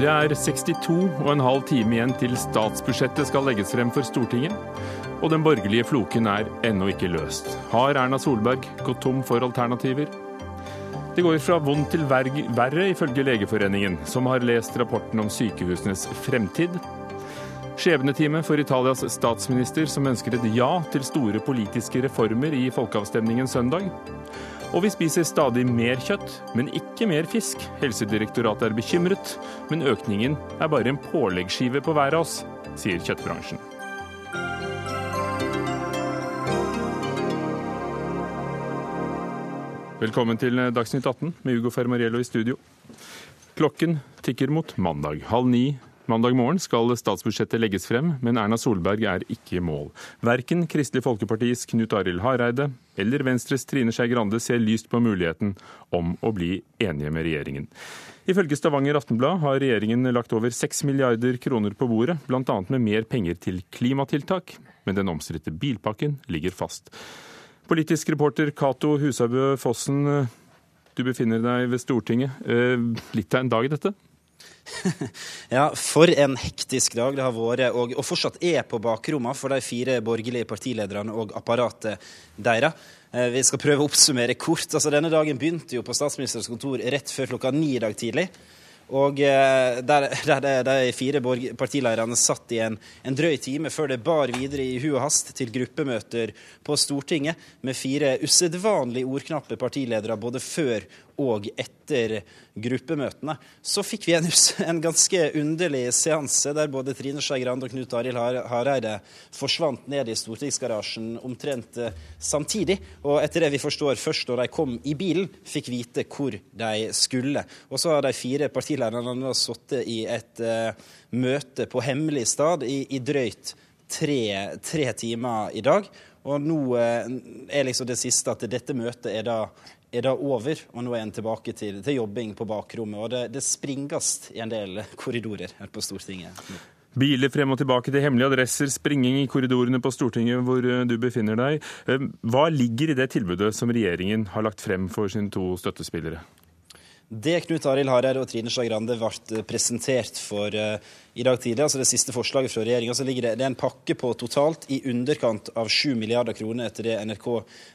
Det er 62,5 timer igjen til statsbudsjettet skal legges frem for Stortinget. Og den borgerlige floken er ennå ikke løst. Har Erna Solberg gått tom for alternativer? Det går fra vondt til verre, ifølge Legeforeningen, som har lest rapporten om sykehusenes fremtid. Skjebnetime for Italias statsminister, som ønsker et ja til store politiske reformer i folkeavstemningen søndag. Og vi spiser stadig mer kjøtt, men ikke mer fisk. Helsedirektoratet er bekymret, men økningen er bare en påleggsskive på hver av oss, sier kjøttbransjen. Velkommen til Dagsnytt 18 med Ugo Fermariello i studio. Klokken tikker mot mandag. Halv ni Mandag morgen skal statsbudsjettet legges frem, men Erna Solberg er ikke i mål. Verken Kristelig Folkepartis Knut Arild Hareide eller Venstres Trine Skei Grande ser lyst på muligheten om å bli enige med regjeringen. Ifølge Stavanger Aftenblad har regjeringen lagt over 6 milliarder kroner på bordet, bl.a. med mer penger til klimatiltak, men den omstridte bilpakken ligger fast. Politisk reporter Cato Husabø Fossen, du befinner deg ved Stortinget. Eh, litt av en dag, dette? ja, for en hektisk dag det har vært, og, og fortsatt er på bakrommet for de fire borgerlige partilederne og apparatet deres. Eh, vi skal prøve å oppsummere kort. Altså, denne dagen begynte jo på statsministerens kontor rett før klokka ni i dag tidlig. Og eh, der, der de fire partilederne satt i en, en, drøy time før det bar videre i hu og hast til gruppemøter på Stortinget med fire usedvanlig ordknappe partiledere både før og etter gruppemøtene, så fikk vi en, en ganske underlig seanse der både Trine Skei Grande og Knut Arild Hareide forsvant ned i stortingsgarasjen omtrent eh, samtidig. Og etter det vi forstår, først da de kom i bilen, fikk vite hvor de skulle. Og så har de fire partilederne sittet i et uh, møte på hemmelig stad i, i drøyt tre, tre, timer i dag. Og nå uh, er liksom det siste at dette møtet er da er det over, og nå er en tilbake til, til jobbing på bakrommet. Og det, det springes i en del korridorer her på Stortinget. Biler frem og tilbake til hemmelige adresser, springing i korridorene på Stortinget hvor eh, du befinner deg. Eh, hva ligger i det tilbudet som regjeringen har lagt frem for sine to støttespillere? Det Knut Arild Hareide og Trine Skei Grande ble presentert for uh, i dag tidlig, altså det siste forslaget fra regjeringa, så ligger det, det en pakke på totalt i underkant av 7 milliarder kroner, etter det NRK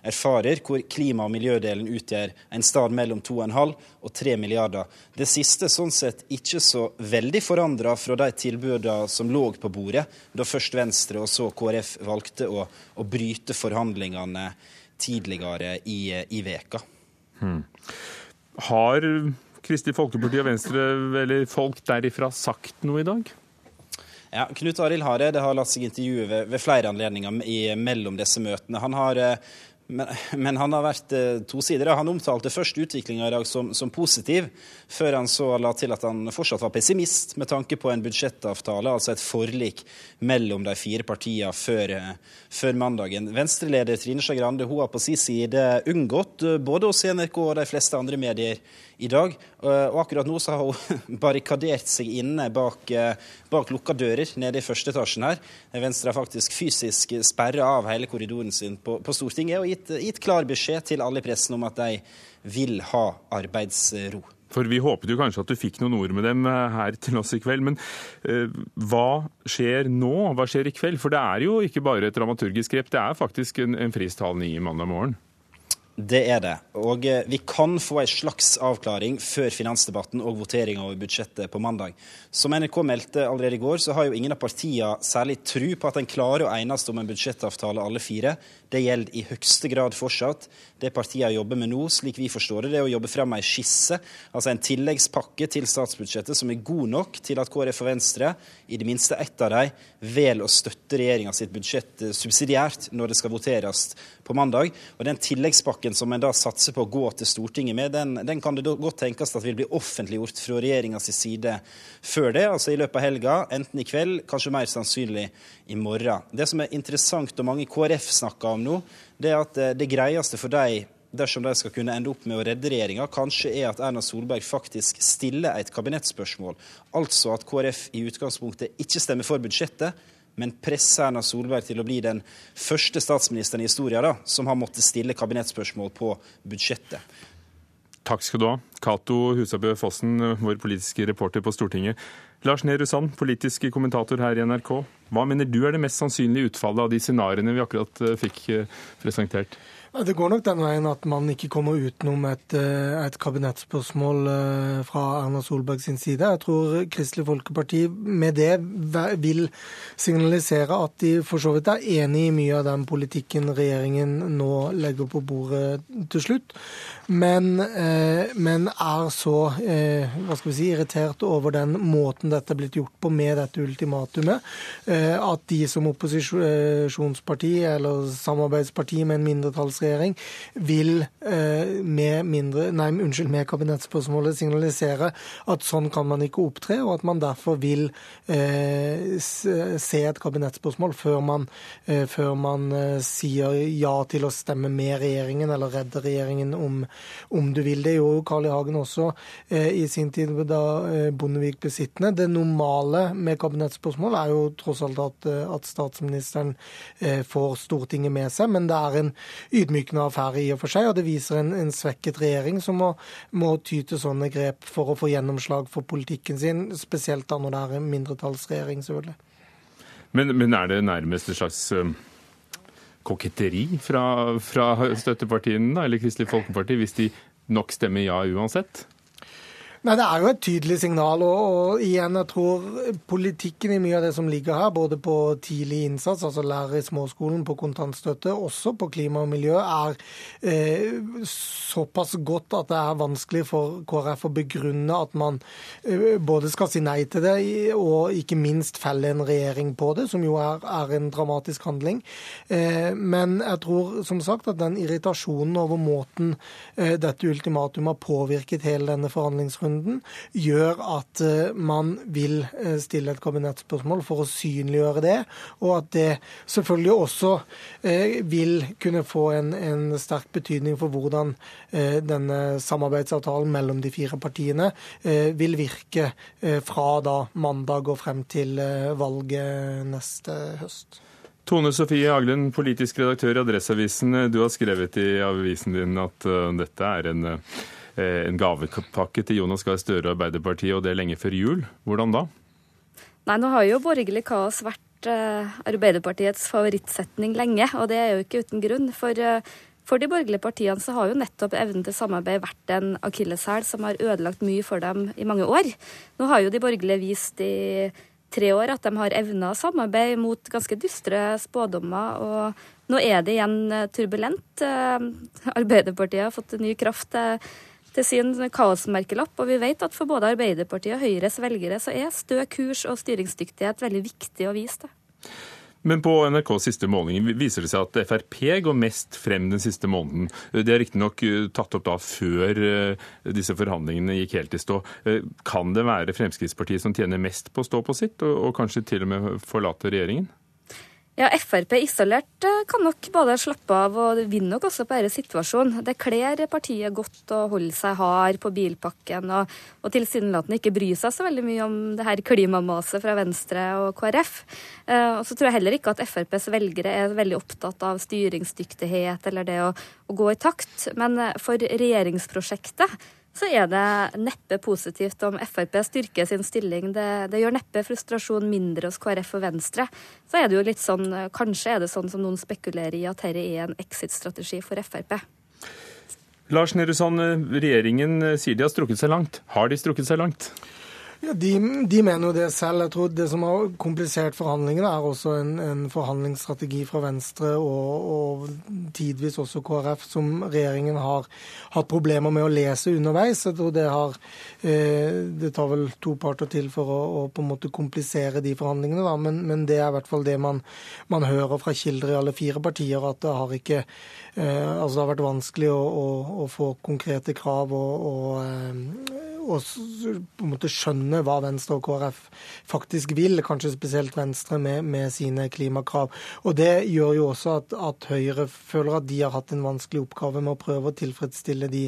erfarer, hvor klima- og miljødelen utgjør en stad mellom 2,5 og 3 milliarder. Det siste sånn sett ikke så veldig forandra fra de tilbudene som lå på bordet, da først Venstre og så KrF valgte å, å bryte forhandlingene tidligere i, i veka. Hmm. Har Kristelig Folkeparti og Venstre, eller folk derifra, sagt noe i dag? Ja, Knut Arild Hareide har latt seg intervjue ved, ved flere anledninger i, mellom disse møtene. Han har eh, men, men, han har vært eh, to sider. Han omtalte først utviklinga i dag som, som, positiv, før han så la til at han fortsatt var pessimist med tanke på en budsjettavtale, altså et forlik mellom de fire partiene før, eh, før mandagen. Venstreleder Trine Skei Grande har på sin side unngått, eh, både hos NRK og de fleste andre medier, i dag. Og akkurat nå så har hun barrikadert seg inne bak, bak lukka dører nede i første etasjen her. Venstre har faktisk fysisk sperra av hele korridoren sin på, på Stortinget og gitt, gitt klar beskjed til alle i pressen om at de vil ha arbeidsro. For Vi håpet jo kanskje at du fikk noen ord med dem eh, her til oss i kveld. Men uh, hva skjer nå? Hva skjer i kveld? For det er jo ikke bare et dramaturgisk grep, det er faktisk en, en fristalende i mandag morgen. Det er det. Og eh, vi kan få en slags avklaring før finansdebatten og voteringa over budsjettet på mandag. Som NRK meldte allerede i går, så har jo ingen av partiene særlig tru på at en klarer å enes om en budsjettavtale, alle fire. Det gjelder i høyeste grad fortsatt. Det partiene jobber med nå, slik vi forstår det, det er å jobbe fram en skisse, altså en tilleggspakke til statsbudsjettet som er god nok til at KrF og Venstre, i det minste ett av dem, velger å støtte regjeringa sitt budsjett eh, subsidiært når det skal voteres på mandag. Og den tilleggspakken som en da satser på å gå til Stortinget med, den, den kan det godt tenkes at vil bli offentliggjort fra regjeringas side før det, altså i løpet av helga, enten i kveld, kanskje mer sannsynlig i morgen. Det som er interessant, og mange KrF snakker om nå, det er at eh, det greieste for dem dersom de skal kunne ende opp med å redde regjeringa, kanskje er at Erna Solberg faktisk stiller et kabinettspørsmål. Altså at KrF i utgangspunktet ikke stemmer for budsjettet, men presser Erna Solberg til å bli den første statsministeren i historien da, som har måttet stille kabinettspørsmål på budsjettet. Takk skal du ha. Cato Husabø Fossen, vår politiske reporter på Stortinget. Lars Nehru Sand, politisk kommentator her i NRK. Hva mener du er det mest sannsynlige utfallet av de scenarioene vi akkurat eh, fikk eh, presentert? Det går nok den veien at man ikke kommer utenom et, eh, et kabinettspørsmål eh, fra Erna Solberg sin side. Jeg tror Kristelig Folkeparti med det vil signalisere at de for så vidt er enig i mye av den politikken regjeringen nå legger på bordet til slutt, men, eh, men er så hva skal vi si, irritert over den måten dette er blitt gjort på med dette ultimatumet, at de som opposisjonsparti eller samarbeidsparti med en mindretallsregjering vil eh, med, mindre, nei, unnskyld, med kabinettspørsmålet signalisere at sånn kan man ikke opptre, og at man derfor vil eh, se et kabinettspørsmål før man, eh, før man sier ja til å stemme med regjeringen eller redde regjeringen om, om du vil. Det gjorde Carl I. Hagen også i sin tid da Bondevik ble sittende. Det normale med kabinettspørsmål er jo tross alt at, at statsministeren får Stortinget med seg, men det er en ydmykende affære i og for seg, og det viser en, en svekket regjering som må, må, ty til sånne grep for å få gjennomslag for politikken sin, spesielt da når det er en mindretallsregjering, selvfølgelig. Men, men er det nærmest et slags koketteri fra, fra støttepartiene, eller Kristelig Folkeparti, hvis de nok stemmer ja uansett? Nei, Det er jo et tydelig signal. Og, og, igjen, jeg tror politikken i mye av det som ligger her, både på tidlig innsats, altså lærer i småskolen, på kontantstøtte, også på klima og miljø, er eh, såpass godt at det er vanskelig for KrF å begrunne at man eh, både skal si nei til det, og ikke minst felle en regjering på det, som jo er, er en dramatisk handling. Eh, men jeg tror som sagt at den irritasjonen over måten eh, dette ultimatumet har påvirket hele denne forhandlingsrunden runden gjør at eh, man vil eh, stille et kabinettspørsmål for å synliggjøre det, og at det selvfølgelig også eh, vil kunne få en, en sterk betydning for hvordan denne samarbeidsavtalen mellom de fire partiene vil virke fra da mandag og frem til valget neste høst. Tone Sofie Aglen, politisk redaktør i Adresseavisen. Du har skrevet i avisen din at dette er en en gavepakke til Jonas Gahr Støre og Arbeiderpartiet, og det lenge før jul. Hvordan da? Nei, nå har jo borgerlig kaos vært uh, Arbeiderpartiets favorittsetning lenge, og det er jo ikke uten grunn. For, uh, for de borgerlige partiene så har jo nettopp evnen til samarbeid vært en akilleshæl som har ødelagt mye for dem i mange år. Nå har jo de borgerlige vist i tre år at de har evna samarbeid mot ganske dystre spådommer. og nå er det igjen turbulent. Arbeiderpartiet har fått ny kraft til sin kaosmerkelapp. Og vi vet at for både Arbeiderpartiet og Høyres velgere så er stø kurs og styringsdyktighet veldig viktig å vise det. Men på NRKs siste måling viser det seg at Frp går mest frem den siste måneden. Det er riktignok eh, tatt opp da før eh, disse forhandlingene gikk helt i stå. Eh, kan det være Fremskrittspartiet som tjener mest på å stå på sitt, og kanskje til og med forlate regjeringen? Ja, Frp isolert eh, kan nok både slappe av og vinne nok også på denne situasjonen. Det kler partiet godt å holde seg hard på bilpakken og, og tilsynelatende ikke bry seg så veldig mye om det her klimamaset fra Venstre og KrF. Eh, og så tror jeg heller ikke at FrPs velgere er veldig opptatt av styringsdyktighet eller det å, å gå i takt. Men eh, for regjeringsprosjektet så er det neppe positivt om Frp styrker sin stilling. Det, det, gjør neppe frustrasjon mindre hos KrF og Venstre. Så er det jo litt sånn, Kanskje er det sånn som noen spekulerer i, at dette er en exit-strategi for Frp. Lars Nehru Sand, regjeringen sier de har strukket seg langt. Har de strukket seg langt? Ja, de, de, mener jo det selv. Jeg tror Det som har komplisert forhandlingene, er også en, en forhandlingsstrategi fra Venstre og, og, tidvis også KrF, som regjeringen har hatt problemer med å lese underveis. Jeg tror Det har, eh, det tar vel to parter til for å, å, på en måte komplisere de forhandlingene. Da. Men, men det er i hvert fall det man, man hører fra kilder i alle fire partier, at det har ikke eh, altså det har vært vanskelig å, å, å få konkrete krav og, og, eh, å på en måte skjønne hva Venstre og KrF faktisk vil, kanskje spesielt Venstre med, med sine klimakrav. Og Det gjør jo også at, at, Høyre føler at de har hatt en vanskelig oppgave med å prøve å tilfredsstille de,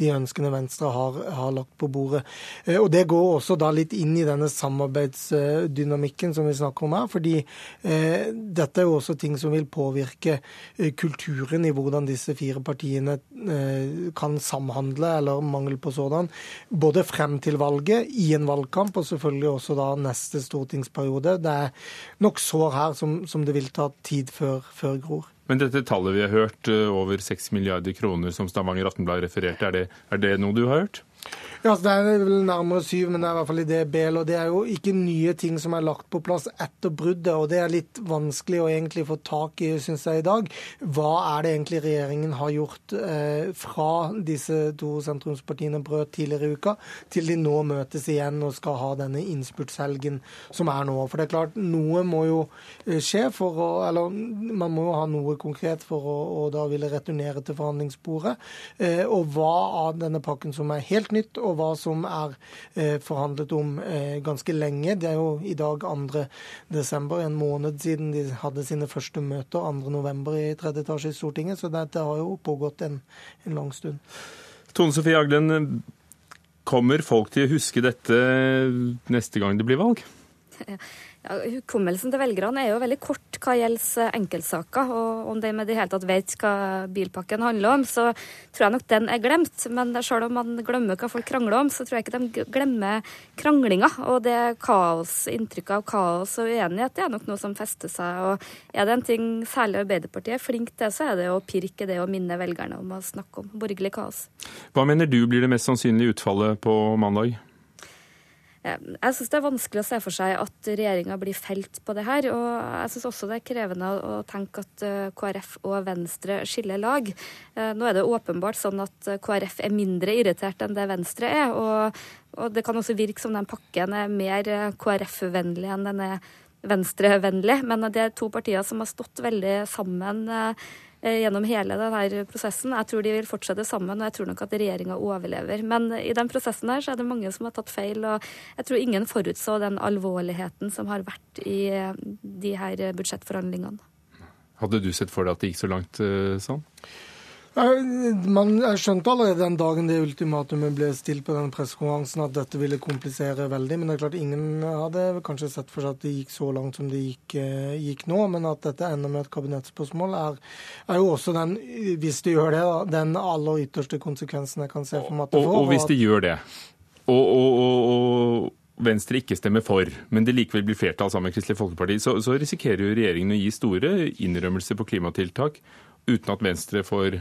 de ønskene Venstre har, har, lagt på bordet. Eh, og Det går også da litt inn i denne samarbeidsdynamikken som vi snakker om her. fordi eh, dette er jo også ting som vil påvirke eh, kulturen i hvordan disse fire partiene eh, kan samhandle, eller mangel på sådan. Både frem til valget, i en valgkamp, og selvfølgelig også da neste stortingsperiode. Det er nok sår her som, som det vil ta tid før, før gror. Men dette tallet vi har hørt, eh, over 6 milliarder kroner som Stavanger Aftenblad refererte, er det, er det noe du har hørt? Ja, altså Det er vel nærmere syv, men det er i hvert fall i det BL. Og det er jo ikke nye ting som er lagt på plass etter bruddet. Og det er litt vanskelig å egentlig få tak i, syns jeg, i dag. Hva er det egentlig regjeringen har gjort eh, fra disse to sentrumspartiene brøt tidligere i uka, til de nå møtes igjen og skal ha denne innspurtshelgen som er nå. For det er klart, noe må jo eh, skje for å Eller man må jo ha noe konkret for å da ville returnere til forhandlingsbordet. Eh, og hva av denne pakken som er helt nytt, og hva som er eh, forhandlet om eh, ganske lenge. Det er jo i dag 2. desember, en måned siden de hadde sine første møter 2. november i tredje etasje i Stortinget, så dette har jo pågått en, en lang stund. Tone Sofie Aglen, kommer folk til å huske dette neste gang det blir valg? Ja, Hukommelsen til velgerne er jo veldig kort hva gjelder eh, enkeltsaker. Og om de med det hele tatt vet hva bilpakken handler om, så tror jeg nok den er glemt. Men selv om man glemmer hva folk krangler om, så tror jeg ikke de glemmer kranglinga. Og det kaos, inntrykket av kaos og uenighet det er nok noe som fester seg. Og er det en ting særlig Arbeiderpartiet er flink til, så er det å pirke det og minne velgerne om å snakke om borgerlig kaos. Hva mener du blir det mest sannsynlige utfallet på mandag? Jeg syns det er vanskelig å se for seg at regjeringa blir felt på det her. Og jeg syns også det er krevende å tenke at eh, KrF og Venstre skiller lag. Eh, nå er det åpenbart sånn at eh, KrF er mindre irritert enn det Venstre er. Og, og det kan også virke som den pakken er mer KrF-vennlig enn den er Venstre-vennlig. Men det er to partier som har stått veldig sammen Eh, gjennom hele denne prosessen. Jeg tror de vil fortsette sammen, og jeg tror nok at regjeringa overlever. Men i den prosessen her så er det mange som har tatt feil, og jeg tror ingen forutså den alvorligheten som har vært i eh, de her budsjettforhandlingene. Hadde du sett for deg at det gikk så langt eh, sånn? Man, skjønte allerede den dagen det ultimatumet ble stilt på den pressekonferansen at dette ville komplisere veldig. Men det er klart ingen hadde kanskje sett for seg at det gikk så langt som det gikk, eh, gikk nå. Men at dette ender med et kabinettspørsmål, er, er, jo også den, hvis det gjør det, den aller ytterste konsekvensen jeg kan se for meg at det får. Og, og hvis det gjør det, og, og, og Venstre ikke stemmer for, men det likevel blir flertall sammen med Kristelig Folkeparti, så, så risikerer jo regjeringen å gi store innrømmelser på klimatiltak uten at Venstre får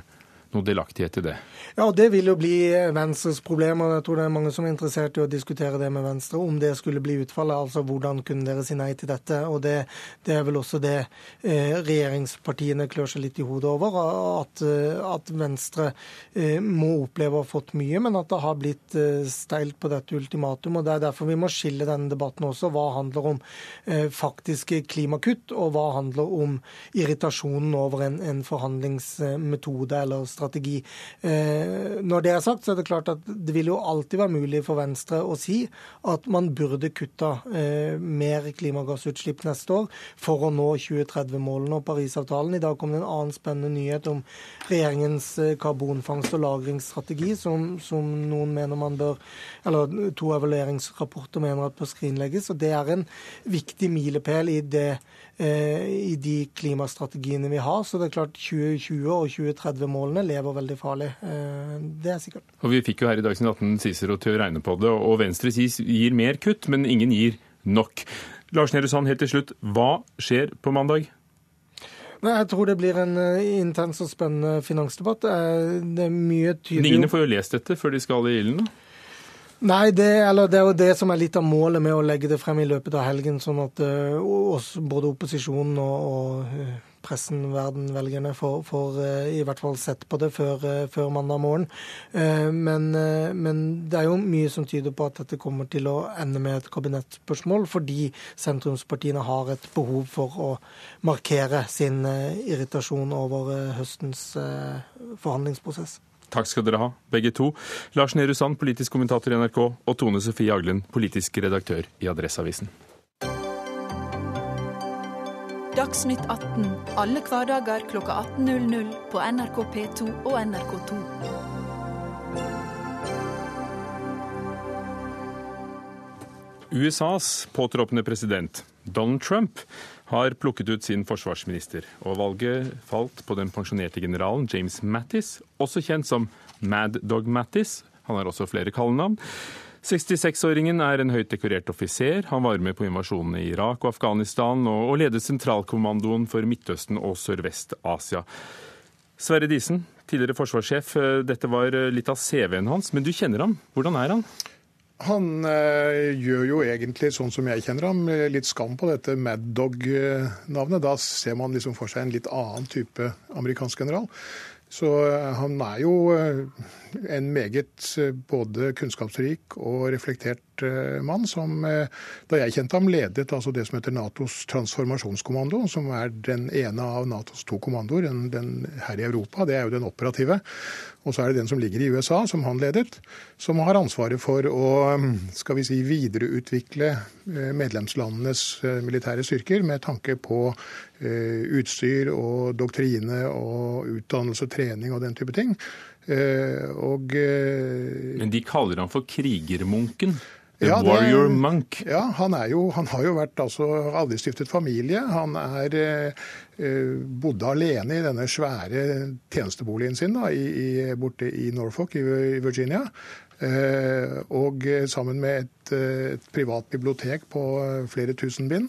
noe delaktighet i det? Ja, Det vil jo bli Venstres problem. og Jeg tror det er mange som er interessert i å diskutere det med Venstre. Om det skulle bli utfallet, altså hvordan kunne dere si nei til dette? og Det, det er vel også det eh, regjeringspartiene klør seg litt i hodet over. At, eh, at Venstre eh, må oppleve å ha fått mye, men at det har blitt eh, steilt på dette ultimatum. og Det er derfor vi må skille denne debatten også. Hva handler om eh, faktiske klimakutt, og hva handler om irritasjonen over en, en forhandlingsmetode eller strategi? Strategi. Eh, når det er sagt, så er det klart at det vil jo alltid være mulig for Venstre å si at man burde kutta eh, mer klimagassutslipp neste år for å nå 2030-målene og Parisavtalen. I dag kom det en annen spennende nyhet om regjeringens eh, karbonfangst- og lagringsstrategi, som, som, noen mener man bør Eller to evalueringsrapporter mener at bør skrinlegges. og Det er en viktig milepæl i det i de klimastrategiene vi har. Så det er klart 2020- og 2030-målene lever veldig farlig. Eh, det er sikkert. Og Vi fikk jo her i Dagsnytt 18 Cicero til å regne på det, og Venstre gir mer kutt, men ingen gir nok. Lars Nehru Sand, helt til slutt, hva skjer på mandag? Nei, Jeg tror det blir en eh, intens og spennende finansdebatt. Det er mye tydelig... Ingen får jo lest dette før de skal i ilden? Nei, det, det, er jo det som er litt av målet med å legge det frem i løpet av helgen, sånn at uh, oss, både opposisjonen og, og uh, pressen, verden, velgerne får, får uh, i hvert fall sett på det før, før mandag morgen. Men, men, det er jo mye som tyder på at dette kommer til å ende med et kabinettspørsmål, fordi sentrumspartiene har et behov for å markere sin irritasjon over høstens forhandlingsprosess. Takk skal dere ha, begge to. Lars Nehru Sand, politisk kommentator i NRK, og Tone Sofie Aglen, politisk redaktør i Adresseavisen. Dagsnytt 18 alle hverdager kl 18.00 på NRK P2 og NRK2. USAs påtroppende president Donald Trump har plukket ut sin forsvarsminister, og valget falt på den pensjonerte generalen James Mattis, også kjent som Mad Dog Mattis. Han har også flere kallenavn. 66-åringen er en høyt dekorert offiser. Han var med på invasjonene i Irak og Afghanistan, og ledet sentralkommandoen for Midtøsten og Sørvest-Asia. Sverre Disen, tidligere forsvarssjef. Dette var litt av CV-en hans, men du kjenner ham. Hvordan er han? Han øh, gjør jo egentlig sånn som jeg kjenner ham, litt skam på dette Mad Dog-navnet. Da ser man liksom for seg en litt annen type amerikansk general. Så øh, han er jo en meget både kunnskapsrik og reflektert mann, som da jeg kjente ham, ledet altså det som heter Natos transformasjonskommando, som er den ene av Natos to kommandoer. Den, den her i Europa, det er jo den operative. Og så er det den som ligger i USA, som han ledet, som har ansvaret for å skal vi si, videreutvikle medlemslandenes militære styrker med tanke på utstyr og doktrine og utdannelse, og trening og den type ting. Og, Men de kaller han for krigermunken? Ja, det, Warrior Monk. Ja, han, jo, han, har jo vært altså, aldri stiftet familie. Han er, eh, bodde alene i denne svære tjenesteboligen sin da, i, i, borte i Norfolk i, i Virginia. Eh, og sammen med et, et, privat bibliotek på flere tusen bind.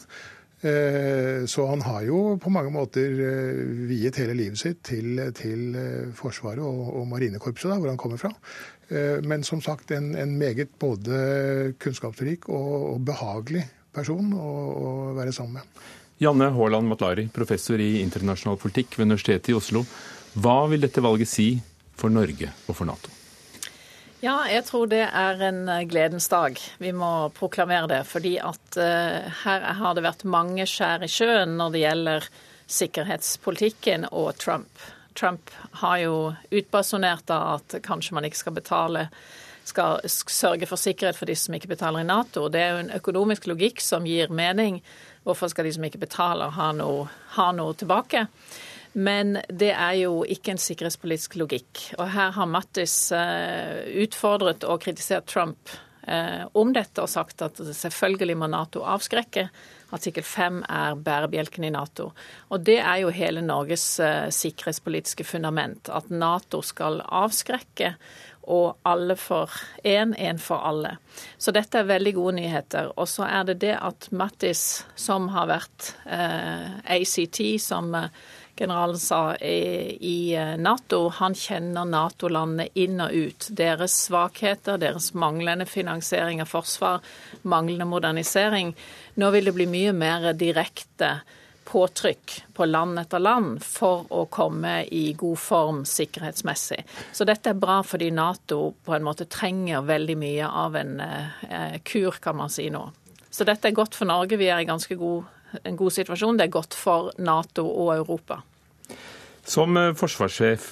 Eh, så han har jo på mange måter viet hele livet sitt til, til Forsvaret og, og Marinekorpset, da, hvor han kommer fra. Men som sagt en, en meget både kunnskapsrik og, og behagelig person å, å, være sammen med. Janne Haaland Matlari, professor i internasjonal politikk ved Universitetet i Oslo. Hva vil dette valget si for Norge og for Nato? Ja, jeg tror det er en gledens dag. Vi må proklamere det. Fordi at uh, her har det vært mange skjær i sjøen når det gjelder sikkerhetspolitikken og Trump. Trump har jo utbasunert at kanskje man ikke skal betale skal sørge for sikkerhet for de som ikke betaler i Nato. Det er jo en økonomisk logikk som gir mening. Hvorfor skal de som ikke betaler, ha noe, ha noe tilbake? Men det er jo ikke en sikkerhetspolitisk logikk. Og her har Mattis utfordret og kritisert Trump om dette og sagt at selvfølgelig må Nato avskrekke. Artikkel 5 er bærebjelken i Nato. Og det er jo hele Norges sikkerhetspolitiske fundament. At Nato skal avskrekke og alle for én, én for alle. Så dette er veldig gode nyheter. Og så er det det at Mattis, som har vært eh, ACT, som generalen sa i, i Nato, han kjenner Nato-landene inn og ut. Deres svakheter, deres manglende finansiering av forsvar, manglende modernisering. Nå vil det bli mye mer direkte påtrykk på land etter land for å komme i god form sikkerhetsmessig. Så dette er bra fordi Nato på en måte trenger veldig mye av en eh, kur, kan man si nå. Så dette er godt for Norge. Vi er i ganske god, en god situasjon. Det er godt for Nato og Europa. Som forsvarssjef,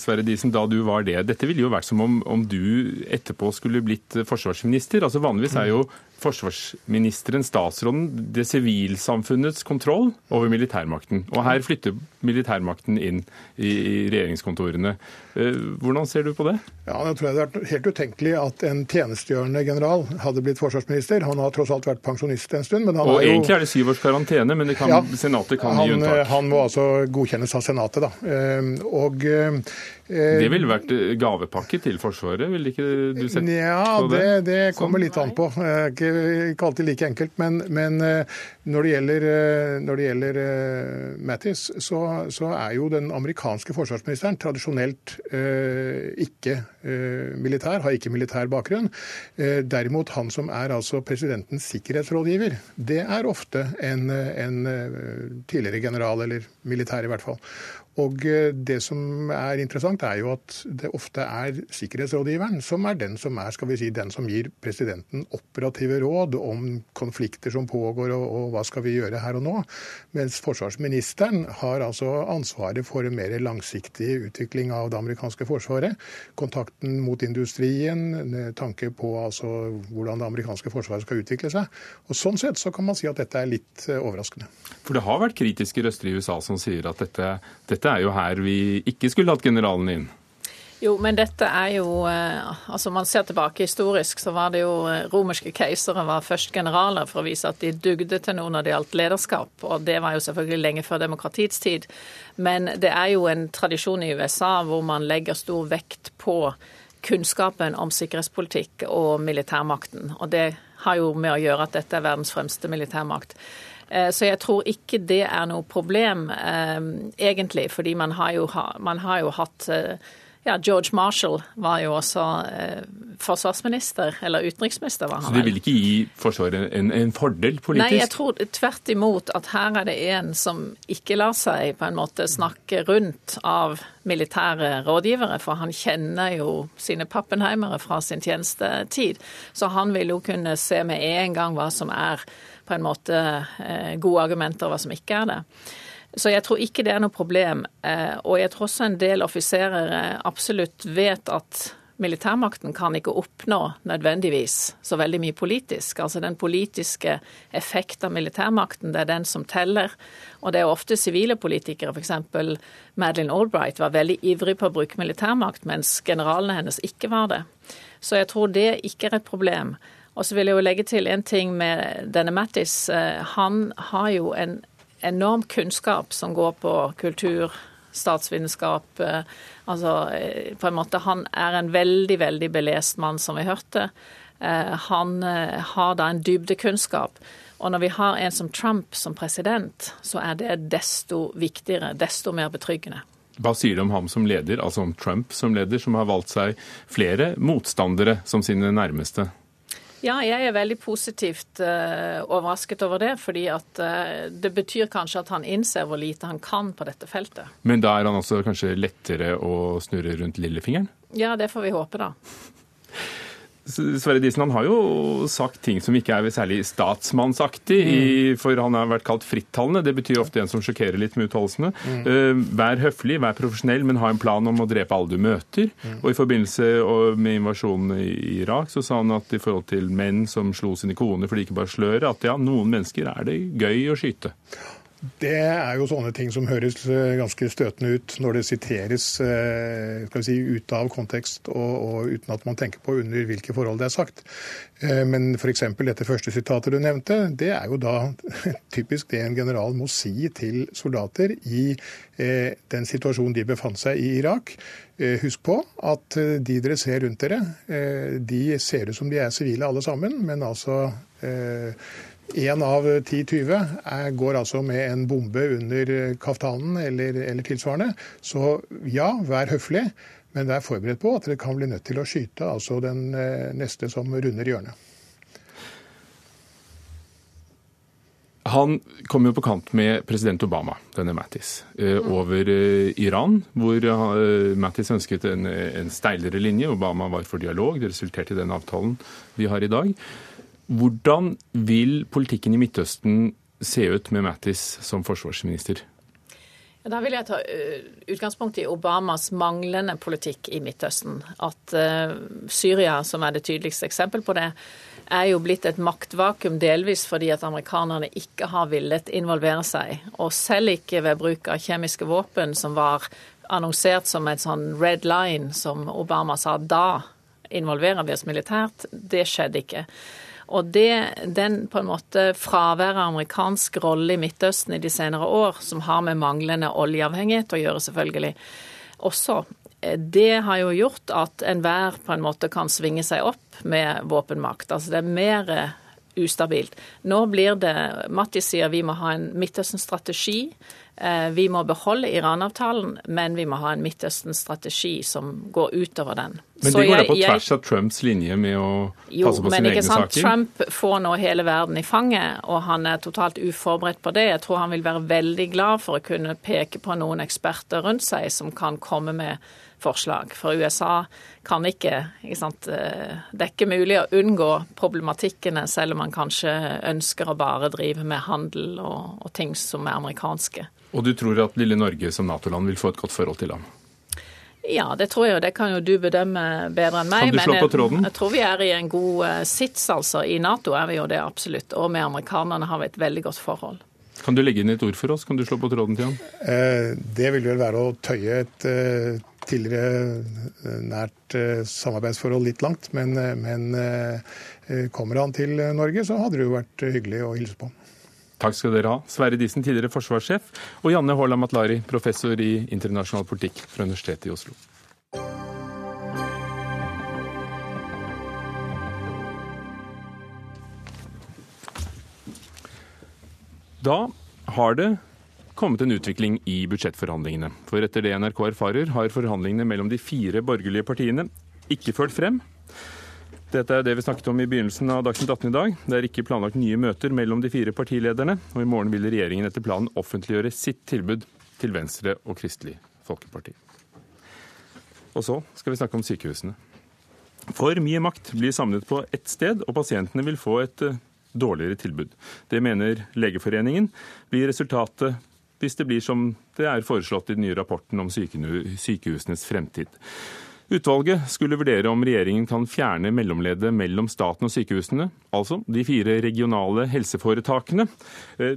Sverre Disen, da du var det. Dette ville jo vært som om, om du etterpå skulle blitt forsvarsminister. Altså Vanligvis er jo forsvarsministeren, statsråden, det sivilsamfunnets kontroll over militærmakten. Og her flytter militærmakten inn i regjeringskontorene. Hvordan ser du på det? Ja, Det tror jeg det er helt utenkelig at en tjenestegjørende general hadde blitt forsvarsminister. Han har tross alt vært pensjonist en stund. men han Og er jo... egentlig er det syv års karantene, men kan, Ja, Senatet kan han, gi unntak. Han må altså godkjennes av Senatet, da. Eh, Og eh, Det ville vært gavepakke til Forsvaret, ville ikke du sett Ja, på det, det? det kommer litt an på. Eh, Ikke, ikke alltid like enkelt. Men, men eh, når det gjelder, eh, når det gjelder eh, Mattis, så, så er jo den amerikanske forsvarsministeren tradisjonelt ikke militær, har ikke militær bakgrunn. Eh, Derimot han som er altså presidentens sikkerhetsrådgiver, det er ofte en, en eh, tidligere general, eller militær i hvert fall. Og eh, det som er interessant, er jo at det ofte er sikkerhetsrådgiveren som er den som er skal vi si, den som gir presidenten operative råd om konflikter som pågår og, og hva skal vi gjøre her og nå. Mens forsvarsministeren har altså ansvaret for en mer langsiktig utvikling av det amerikanske forsvaret. Kontakten mot industrien, tanke på altså hvordan det amerikanske forsvaret skal utvikle seg. Og Sånn sett så kan man si at dette er litt eh, overraskende. For det har vært kritiske røster i USA som sier at dette dette er jo her vi ikke skulle hatt generalen inn. Jo, men dette er jo eh, Altså, man ser tilbake historisk, så var det jo eh, romerske keisere var først generaler for å vise at de dugde til noe når det gjaldt lederskap. Og det var jo selvfølgelig lenge før demokratiets tid. Men det er jo en tradisjon i USA hvor man legger stor vekt på kunnskapen om sikkerhetspolitikk og militærmakten. Og det har jo med å gjøre at dette er verdens fremste militærmakt. Eh, så jeg tror ikke det er noe problem, egentlig. Fordi man har jo, man har jo hatt ja, George Marshall var jo også eh, forsvarsminister, eller utenriksminister. var han Så det vil ikke gi Forsvaret en, en, fordel politisk? Nei, jeg tror tvert imot at her er det en som ikke lar seg på en måte snakke rundt av militære rådgivere, for han kjenner jo sine pappenheimere fra sin tjenestetid. Så han vil jo kunne se med en gang hva som er på en måte eh, gode argumenter, og hva som ikke er det. Så jeg tror ikke det er noe problem. Eh, og jeg tror også en del offiserer eh, absolutt vet at militærmakten kan ikke oppnå nødvendigvis så veldig mye politisk. Altså den politiske effekt av militærmakten, det er den som teller. Og det er ofte sivile politikere, f.eks. Madeleine Albright var veldig ivrig på å bruke militærmakt, mens generalene hennes ikke var det. Så jeg tror det ikke er et problem. Og så vil jeg jo legge til en ting med denne Mattis. Eh, han har jo en enorm kunnskap som går på kultur, statsvitenskap. Eh, altså eh, på en måte Han er en veldig, veldig belest mann, som vi hørte. Eh, han har da en dybdekunnskap. Og når vi har en som Trump som president, så er det desto viktigere, desto mer betryggende. Hva sier du om ham som leder, altså om Trump som leder, som har valgt seg flere motstandere som sine nærmeste? Ja, jeg er veldig positivt uh, overrasket over det. fordi at uh, det betyr kanskje at han innser hvor lite han kan på dette feltet. Men da er han også kanskje lettere å snurre rundt lillefingeren? Ja, det får vi håpe, da. Sverre Disen han har jo sagt ting som ikke er særlig statsmannsaktig, mm. for han har vært kalt frittalende. Det betyr ofte en som sjokkerer litt med uttalelsene. Mm. Uh, vær høflig, vær profesjonell, men ha en plan om å drepe alle du møter. Mm. Og I forbindelse med invasjonen i Irak så sa han at i forhold til menn som slo sine koner for de ikke bare sløret, at ja, noen mennesker er det gøy å skyte. Det er jo sånne ting som høres eh, ganske støtende ut når det siteres eh, skal vi si, ut av kontekst og, og, uten at man tenker på under hvilke forhold det er sagt. Eh, men f.eks. dette første sitatet du nevnte, det er jo da typisk det en general må si til soldater i den situasjonen de befant seg i Irak. Husk på at de dere ser rundt dere, de ser ut som de er sivile alle sammen, men altså Én av 10-20 går altså med en bombe under kaftanen eller, eller, tilsvarende. Så ja, vær høflig, men vær forberedt på at dere kan bli nødt til å skyte altså den eh, neste som runder hjørnet. Han kom jo på kant med president Obama, denne Mattis, eh, mm. over eh, Iran, hvor Mattis ønsket en, en steilere linje. Obama var for dialog. Det resulterte i den avtalen vi har i dag. Hvordan vil politikken i Midtøsten se ut med Mattis som forsvarsminister? Da vil jeg ta utgangspunkt i Obamas manglende politikk i Midtøsten. At Syria, som er det tydeligste eksempel på det, er jo blitt et maktvakuum delvis fordi at amerikanerne ikke har villet involvere seg. Og selv ikke ved bruk av kjemiske våpen, som var annonsert som en sånn red line, som Obama sa da involverer vi oss militært. Det skjedde ikke. Og det, den på en måte fraværet av amerikansk rolle i Midtøsten i de senere år, som har med manglende oljeavhengighet å gjøre, selvfølgelig, også, eh, det har jo gjort at enhver på en måte kan svinge seg opp med våpenmakt. Altså det er mer ustabilt. Nå blir det Mattis sier vi må ha en Midtøsten-strategi. Eh, vi må beholde Iran-avtalen, men vi må ha en Midtøsten-strategi som går utover den. Men det går da på tvers av Trumps linje med å jo, passe på sine egne sant? saker? Trump får nå hele verden i fanget, og han er totalt uforberedt på det. Jeg tror han vil være veldig glad for å kunne peke på noen eksperter rundt seg som kan komme med forslag. For USA kan ikke, ikke sant? Eh, det er ikke mulig å unngå problematikkene, selv om man kanskje ønsker å bare drive med handel og, og ting som er amerikanske. Og du tror at lille Norge som Nato-land vil få et godt forhold til ham? Ja, det tror jeg, og det kan jo du bedømme bedre enn meg. Kan du slå på tråden? Jeg, jeg tror vi er i en god uh, sits, altså. I Nato er vi jo det absolutt. Og med amerikanerne har vi et veldig godt forhold. Kan du legge inn et ord for oss? Kan du slå på tråden til ham? Eh, det vil vel være å tøye et eh, tidligere nært samarbeidsforhold litt langt. Men, men kommer han til Norge, så hadde det jo vært hyggelig å hilse på. Takk skal dere ha. Sverre Disen, tidligere forsvarssjef, og Janne Haaland Matlari, professor i internasjonal politikk fra Universitetet i Oslo. Da har det kommet en utvikling i budsjettforhandlingene. For etter det NRK erfarer, har forhandlingene mellom de fire borgerlige partiene ikke ført frem. Dette er det vi snakket om i begynnelsen av Dagsnytt 18 i dag. Det er ikke planlagt nye møter mellom de fire partilederne, og i morgen vil regjeringen etter planen offentliggjøre sitt tilbud til Venstre og Kristelig Folkeparti. Og så skal vi snakke om sykehusene. For mye makt blir samlet på ett sted, og pasientene vil få et eh, dårligere tilbud. Det mener Legeforeningen blir resultatet hvis det blir som det er foreslått i den nye rapporten om sykehusenes fremtid. Utvalget skulle vurdere om regjeringen kan fjerne mellomleddet mellom staten og sykehusene, altså de fire regionale helseforetakene. Eh,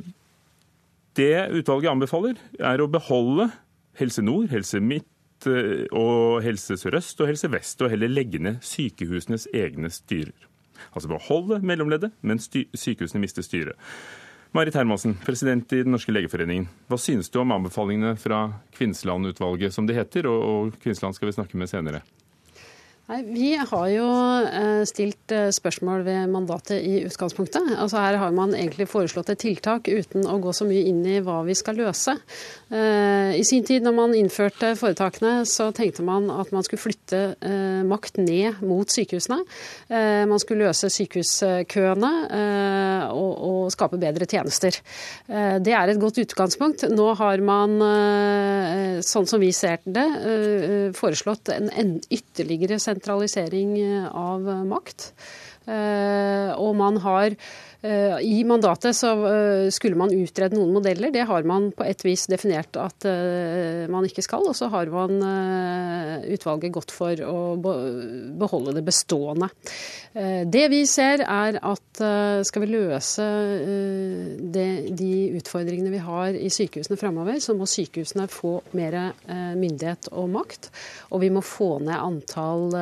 det utvalget anbefaler, er å beholde Helse Nord, Helse Midt eh, og Helse Sør-Øst og Helse Vest, og heller legge ned sykehusenes egne styrer. Altså beholde mellomleddet, men sykehusene mister styret. Marit Hermansen, president i Den norske legeforeningen. Hva synes du om anbefalingene fra Kvinnsland-utvalget, som det heter, og Kvinnsland skal vi snakke med senere? Nei, Vi har jo eh, stilt eh, spørsmål ved mandatet i utgangspunktet. Altså Her har man egentlig foreslått et tiltak uten å gå så mye inn i hva vi skal løse. Eh, I sin tid når man innførte foretakene, så tenkte man at man skulle flytte makt ned mot sykehusene. Man skulle løse sykehuskøene og skape bedre tjenester. Det er et godt utgangspunkt. Nå har man, sånn som vi ser det, foreslått en ytterligere sentralisering sentralisering eh, av eh, makt. Eh, og man har I mandatet så eh, skulle man utrede noen modeller. Det har man på et vis definert at eh, man ikke skal. Og så har man utvalget gått for å beholde det bestående. Det vi ser er at skal vi løse de utfordringene vi har i sykehusene framover, så må sykehusene få mer myndighet og makt. Og vi må få ned antall,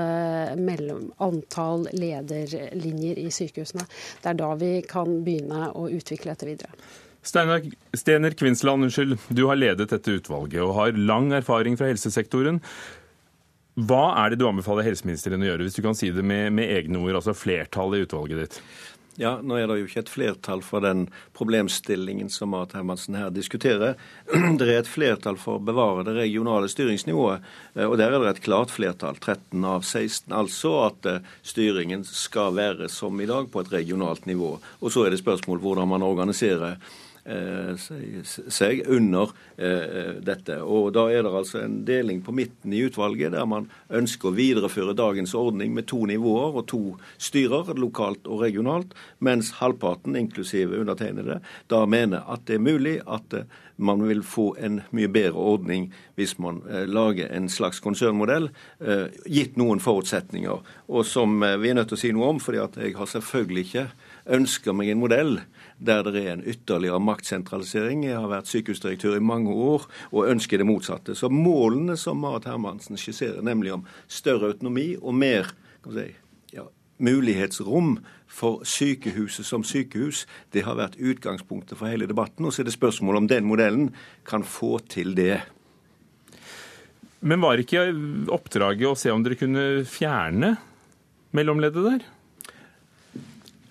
antall lederlinjer i sykehusene. Det er da vi kan begynne å utvikle dette videre. Steiner, Stener Kvinsland, unnskyld. Du har ledet dette utvalget og har lang erfaring fra helsesektoren. Hva er det du anbefaler helseministeren å gjøre, hvis du kan si det med, med egne ord, altså flertallet i utvalget ditt? Ja, Nå er det jo ikke et flertall for den problemstillingen som Marit Hermansen her diskuterer. Det er et flertall for å bevare det regionale styringsnivået, eh, og der er det et klart flertall, 13 av 16. Altså at eh, styringen skal være som i dag, på et regionalt nivå. Og så er det spørsmål hvordan man organiserer seg under eh, dette. Og Da er det altså en deling på midten i utvalget, der man ønsker å videreføre dagens ordning med to nivåer og to styrer, lokalt og regionalt, mens halvparten, inklusive undertegnede, da mener at det er mulig at eh, man vil få en mye bedre ordning hvis man lager en slags konsernmodell, gitt noen forutsetninger. Og som vi er nødt til å si noe om, fordi at jeg har selvfølgelig ikke ønsker meg en modell der det er en ytterligere maktsentralisering. Jeg har vært sykehusdirektør i mange år og ønsker det motsatte. Så målene som Marit Hermansen skisserer, nemlig om større autonomi og mer si, ja, mulighetsrom for sykehuset som sykehus, det har vært utgangspunktet for hele debatten. Og så er det spørsmål om den modellen kan få til det. Men var ikke oppdraget å se om dere kunne fjerne mellomleddet der?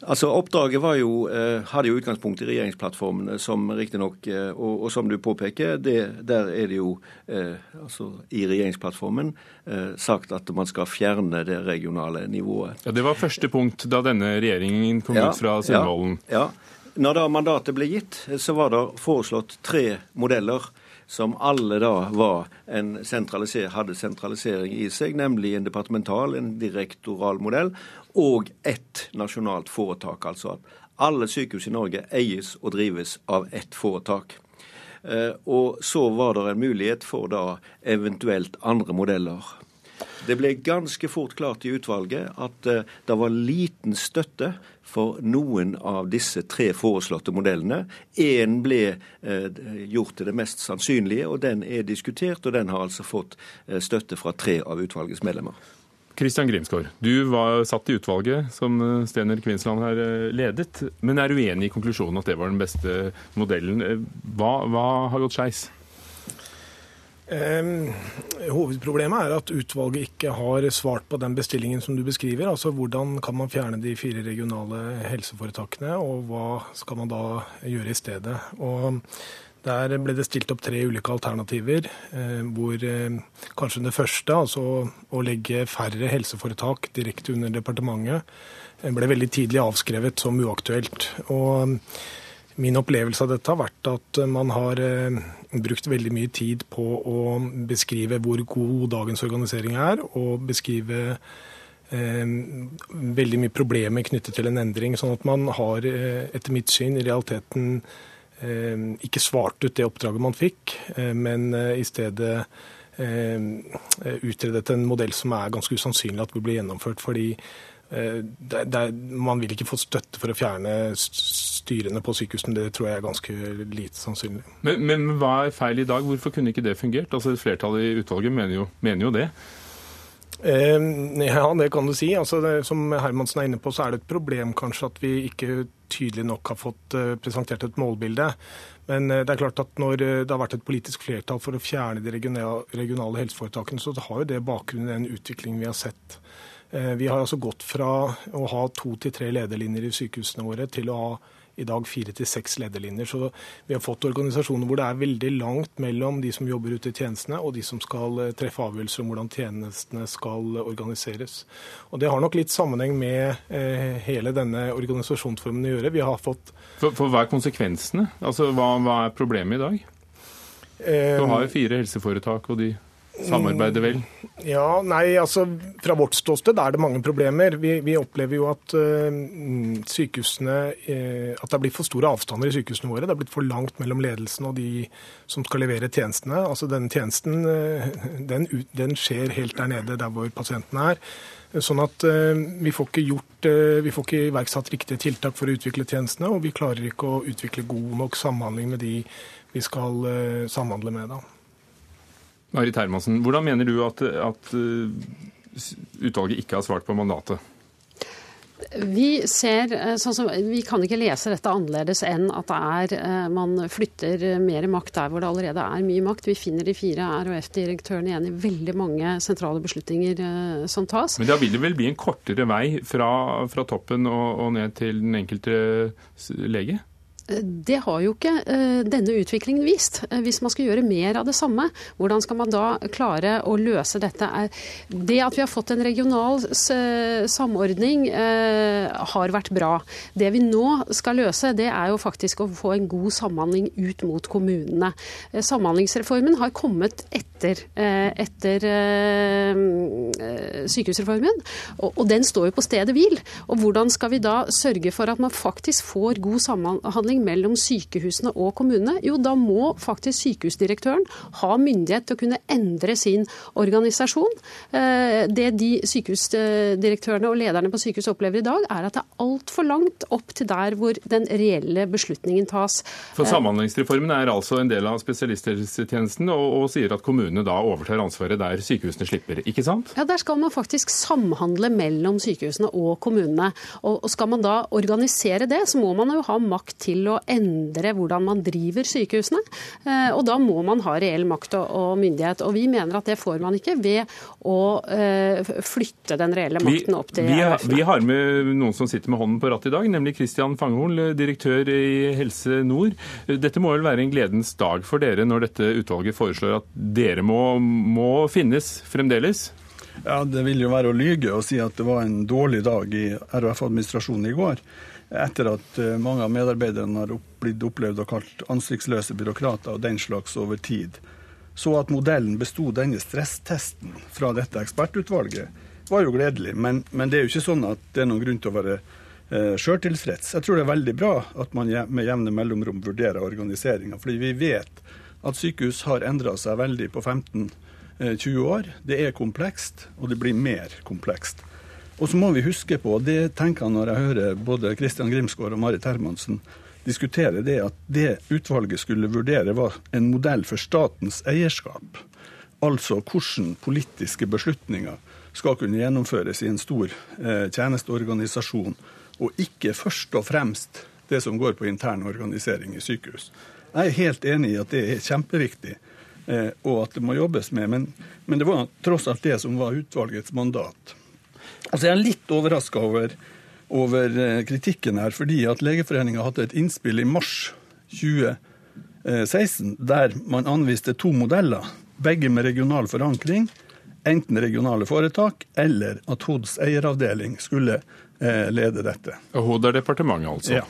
Altså, Oppdraget var jo, eh, hadde jo utgangspunkt i regjeringsplattformen, som riktignok, eh, og, og som du påpeker, det, der er det jo eh, altså, i regjeringsplattformen eh, sagt at man skal fjerne det regionale nivået. Ja, Det var første punkt da denne regjeringen kom ja, ut fra Sundvolden. Ja, ja. Når da mandatet ble gitt, så var det foreslått tre modeller som alle da var en sentraliser hadde sentralisering i seg, nemlig en departemental, en direktoral modell, og ett nasjonalt foretak. Altså at alle sykehus i Norge eies og drives av ett foretak. Eh, og så var det en mulighet for da eventuelt andre modeller. Det ble ganske fort klart i utvalget at eh, det var liten støtte for noen av disse tre foreslåtte modellene. Én ble eh, gjort til det mest sannsynlige, og den er diskutert. Og den har altså fått eh, støtte fra tre av utvalgets medlemmer. Kristian Grimsgaard, du var satt i utvalget som Stener Kvinsland har ledet, men er uenig i konklusjonen at det var den beste modellen. Hva, hva har gått skeis? Hovedproblemet er at utvalget ikke har svart på den bestillingen som du beskriver. Altså hvordan kan man fjerne de fire regionale helseforetakene, og hva skal man da gjøre i stedet. Og der ble det stilt opp tre ulike alternativer, eh, hvor eh, kanskje det første, altså å legge færre helseforetak direkte under departementet, eh, ble veldig tidlig avskrevet som uaktuelt. Og Min opplevelse av dette har vært at man har eh, brukt veldig mye tid på å beskrive hvor god dagens organisering er, og beskrive eh, veldig mye problemer knyttet til en endring. Sånn at man har, eh, etter mitt syn, i realiteten eh, ikke svart ut det oppdraget man fikk, eh, men eh, i stedet utredet en modell som er ganske usannsynlig at vil bli gjennomført. fordi det, det, man vil ikke få støtte for å fjerne styrene på sykehusene, det tror jeg er ganske lite sannsynlig. Men, men, hva er feil i dag? Hvorfor kunne ikke det fungert? Altså Flertallet i utvalget mener jo, mener jo det. Eh, ja, det kan du si. Altså, det, som Hermansen er inne på, så er det et problem kanskje at vi ikke tydelig nok har fått uh, presentert et målbilde. Men det er klart at når det har vært et politisk flertall for å fjerne de regionale helseforetakene, så har jo det bakgrunn i den utviklingen vi har sett. Vi har altså gått fra å ha to til tre lederlinjer i sykehusene våre til å ha i dag fire til seks lederlinjer. Så vi har fått organisasjoner hvor det er veldig langt mellom de som jobber ute i tjenestene og de som skal eh, treffe avgjørelser om hvordan tjenestene skal organiseres. Og Det har nok litt sammenheng med eh, hele denne organisasjonsformen å gjøre. Vi har fått... For, for hva er konsekvensene? Altså, hva, hva er problemet i dag? Du har jo fire helseforetak, og de samarbeider vel? Ja, nei, altså Fra vårt ståsted er det mange problemer. Vi, vi opplever jo at uh, sykehusene uh, At det er blitt for store avstander i sykehusene våre. Det er blitt for langt mellom ledelsen og de som skal levere tjenestene. Altså Denne tjenesten uh, den, den, skjer helt der nede, der hvor pasientene er. Sånn at vi får ikke gjort, vi får ikke iverksatt riktige tiltak for å utvikle tjenestene, og vi klarer ikke å utvikle god nok samhandling med de vi skal samhandle med. da. Marit Hermansen, hvordan mener du at, at uh, utvalget ikke har svart på mandatet? Vi, ser, eh, sånn som, vi kan ikke lese dette annerledes enn at er, eh, man flytter mer makt der hvor det allerede er mye makt. Vi finner de fire RHF-direktørene igjen i veldig mange sentrale beslutninger som tas. Men da vil det vel bli en kortere vei fra, fra toppen og, og ned til den enkelte lege? Det har jo ikke uh, denne utviklingen vist. Uh, hvis man skal gjøre mer av det samme, hvordan skal man da klare å løse dette? Det at vi har fått en regional samordning uh, har vært bra. Det vi nå skal løse, det er jo faktisk å få en god samhandling ut mot kommunene. Samhandlingsreformen har kommet etter, etter sykehusreformen, og den står jo på stedet hvil. Og hvordan skal vi da sørge for at man faktisk får god samhandling samhandling mellom sykehusene og kommunene, jo da må faktisk sykehusdirektøren ha myndighet til å kunne endre sin organisasjon. Eh, det de sykehusdirektørene og lederne på sykehus opplever i dag, er at det er altfor langt opp til der hvor den reelle beslutningen tas. For Samhandlingsreformen er altså en del av spesialisthelsetjenesten og, og sier at kommunene da overtar ansvaret der sykehusene slipper, ikke sant? Ja, Der skal man faktisk samhandle mellom sykehusene og kommunene. Og skal man da organisere det, så må man jo ha makt til til å endre hvordan man driver sykehusene. Eh, og da må man ha reell makt og myndighet. Og vi mener at det får man ikke ved å flytte den reelle makten opp til vi, vi, vi har med noen som sitter med hånden på rattet i dag, nemlig Kristian Fanghol, direktør i Helse Nord. Dette må vel være en gledens dag for dere når dette utvalget foreslår at dere må, må finnes fremdeles? Ja, Det vil jo være å lyge å si at det var en dårlig dag i RHF-administrasjonen i går. Etter at eh, mange av medarbeiderne har blitt opplevd og kalt ansiktsløse byråkrater og den slags over tid. Så at modellen besto denne stresstesten fra dette ekspertutvalget, var jo gledelig. Men, men, det er jo ikke sånn at det er noen grunn til å være eh, sjøltilfreds. Jeg tror det er veldig bra at man med jevne mellomrom vurderer organiseringa. Fordi vi vet at sykehus har endra seg veldig på 15 20 eh, år. Det er komplekst, og det blir mer komplekst. Og så må vi huske på, og det tenker jeg når jeg hører både Kristian Grimsgaard og Marit Hermansen diskutere det, at det utvalget skulle vurdere, var en modell for statens eierskap. Altså hvordan politiske beslutninger skal kunne gjennomføres i en stor eh, tjenesteorganisasjon, og ikke først og fremst det som går på intern organisering i sykehus. Jeg er helt enig i at det er kjempeviktig. Eh, og at det må jobbes med. Men, men, det var tross alt det som var utvalgets mandat. Altså Jeg er litt overraska over, over, eh, kritikken her, fordi at Legeforeninga hadde et innspill i mars 2016 der man anviste to modeller, begge med regional forankring. Enten regionale foretak eller at HODs eieravdeling skulle eh, lede dette. Og HOD er departementet, altså? Ja.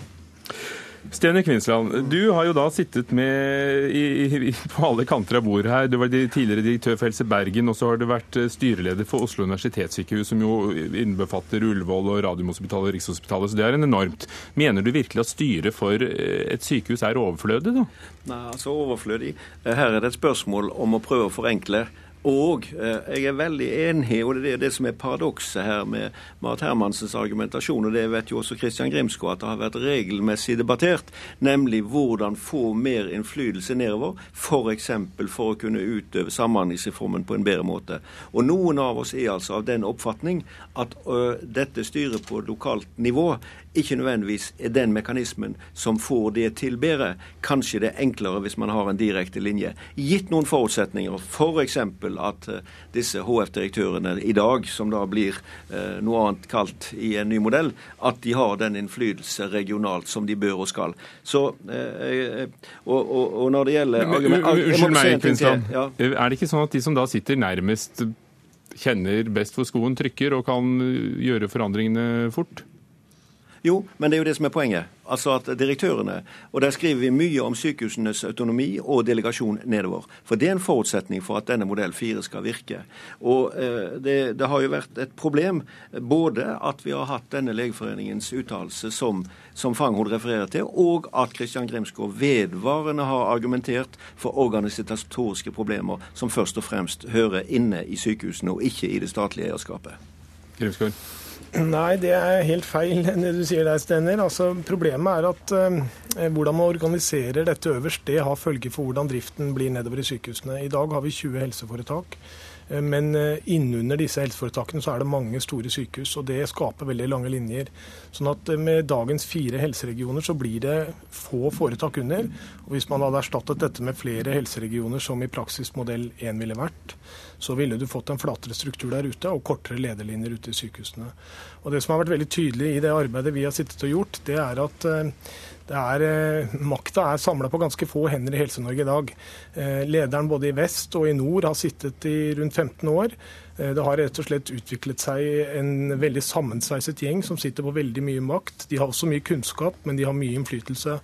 Stene Kvinsland, du har jo da sittet med i, i, på alle kanter av bordet her. Du var tidligere direktør for Helse Bergen, og så har du vært eh, styreleder for Oslo universitetssykehus, som jo innbefatter Ullevål og Radiumhospitalet og Rikshospitalet, så det er en enormt. Mener du virkelig at styret for eh, et sykehus er overflødig, da? Nei, altså overflødig. Her er det et spørsmål om å prøve å forenkle. Og eh, jeg er veldig enig, og det er det som er paradokset her med Marit Hermansens argumentasjon, og det vet jo også Kristian Grimskog at det har vært regelmessig debattert, nemlig hvordan få mer innflytelse nedover, f.eks. For, for å kunne utøve Samhandlingsreformen på en bedre måte. Og noen av oss er altså av den oppfatning at ø, dette styret på lokalt nivå ikke nødvendigvis er den mekanismen som får det til bedre. Kanskje det er enklere hvis man har en direkte linje. Gitt noen forutsetninger, f.eks. For at uh, disse HF-direktørene i dag, som da blir uh, noe annet kalt i en ny modell, at de har den innflytelse regionalt som de bør og skal. Så, uh, og, og, og, når det gjelder Unnskyld meg, Kvinsland. Ja. Er det ikke sånn at de som da sitter nærmest kjenner best hvor skoen trykker og kan gjøre forandringene fort? Jo, men det er jo det som er poenget. Altså at direktørene Og der skriver vi mye om sykehusenes autonomi og delegasjon nedover. For det er en forutsetning for at denne modell 4 skal virke. Og eh, det, det, har jo vært et problem både at vi har hatt denne Legeforeningens uttalelse som, som Fanghol refererer til, og at Kristian Grimsgaard vedvarende har argumentert for organisatoriske problemer som først og fremst hører inne i sykehusene og ikke i det statlige eierskapet. Grimsgaard. Nei, det er helt feil det du sier der, Stenner. Altså, problemet er at eh, hvordan man organiserer dette øverst, det har følge for hvordan driften blir nedover i sykehusene. I dag har vi 20 helseforetak. Eh, men eh, innunder disse helseforetakene så er det mange store sykehus, og det skaper veldig lange linjer. Sånn at eh, med dagens fire helseregioner så blir det få foretak under. Og hvis man hadde erstattet dette med flere helseregioner som i praksis modell 1 ville vært, så ville du fått en flatere struktur der ute og kortere lederlinjer ute i sykehusene. Og Det som har vært veldig tydelig i det arbeidet vi har sittet og gjort, det er at er, eh, makta er samla på ganske få hender i Helse-Norge i dag. Eh, lederen både i vest og i nord har sittet i rundt 15 år. Eh, det har rett og slett utviklet seg en veldig sammensveiset gjeng som sitter på veldig mye makt. De har også mye kunnskap, men de har mye innflytelse.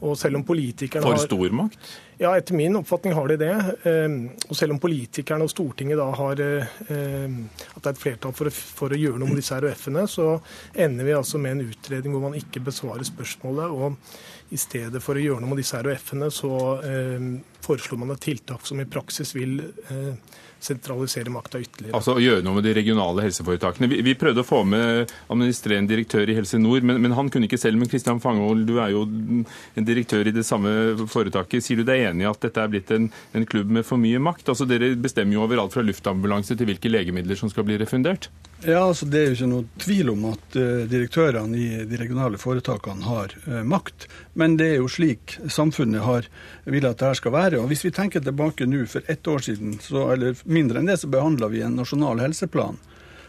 Og selv om politikerne For stor makt? Ja, etter min oppfatning har de det. Ehm, og selv om politikerne og Stortinget da har ehm, at det er et flertall for å, for å gjøre noe med disse RUF-ene, så ender vi altså med en utredning hvor man ikke besvarer spørsmålet. Og i stedet for å gjøre noe med disse RUF-ene, så eh, foreslår man et tiltak som i praksis vil eh, sentralisere makta ytterligere. Altså å gjøre noe med de regionale helseforetakene. Vi, vi prøvde å få med administrerende direktør i Helse Nord, men, men, han kunne ikke selv. Men Kristian Fangevold, du er jo en direktør i det samme foretaket. Sier du deg enig i at dette er blitt en, en klubb med for mye makt? Altså Dere bestemmer jo over alt fra luftambulanse til hvilke legemidler som skal bli refundert? Ja, altså Det er jo ikke noe tvil om at uh, direktørene i de regionale foretakene har uh, makt. Men det er jo slik samfunnet har vil at dette skal være. Og Hvis vi tenker tilbake nå, for ett år siden, så, eller mindre enn det, så behandla vi en nasjonal helseplan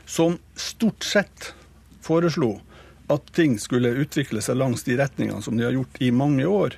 som stort sett foreslo at ting skulle utvikle seg langs de retningene som de har gjort i mange år.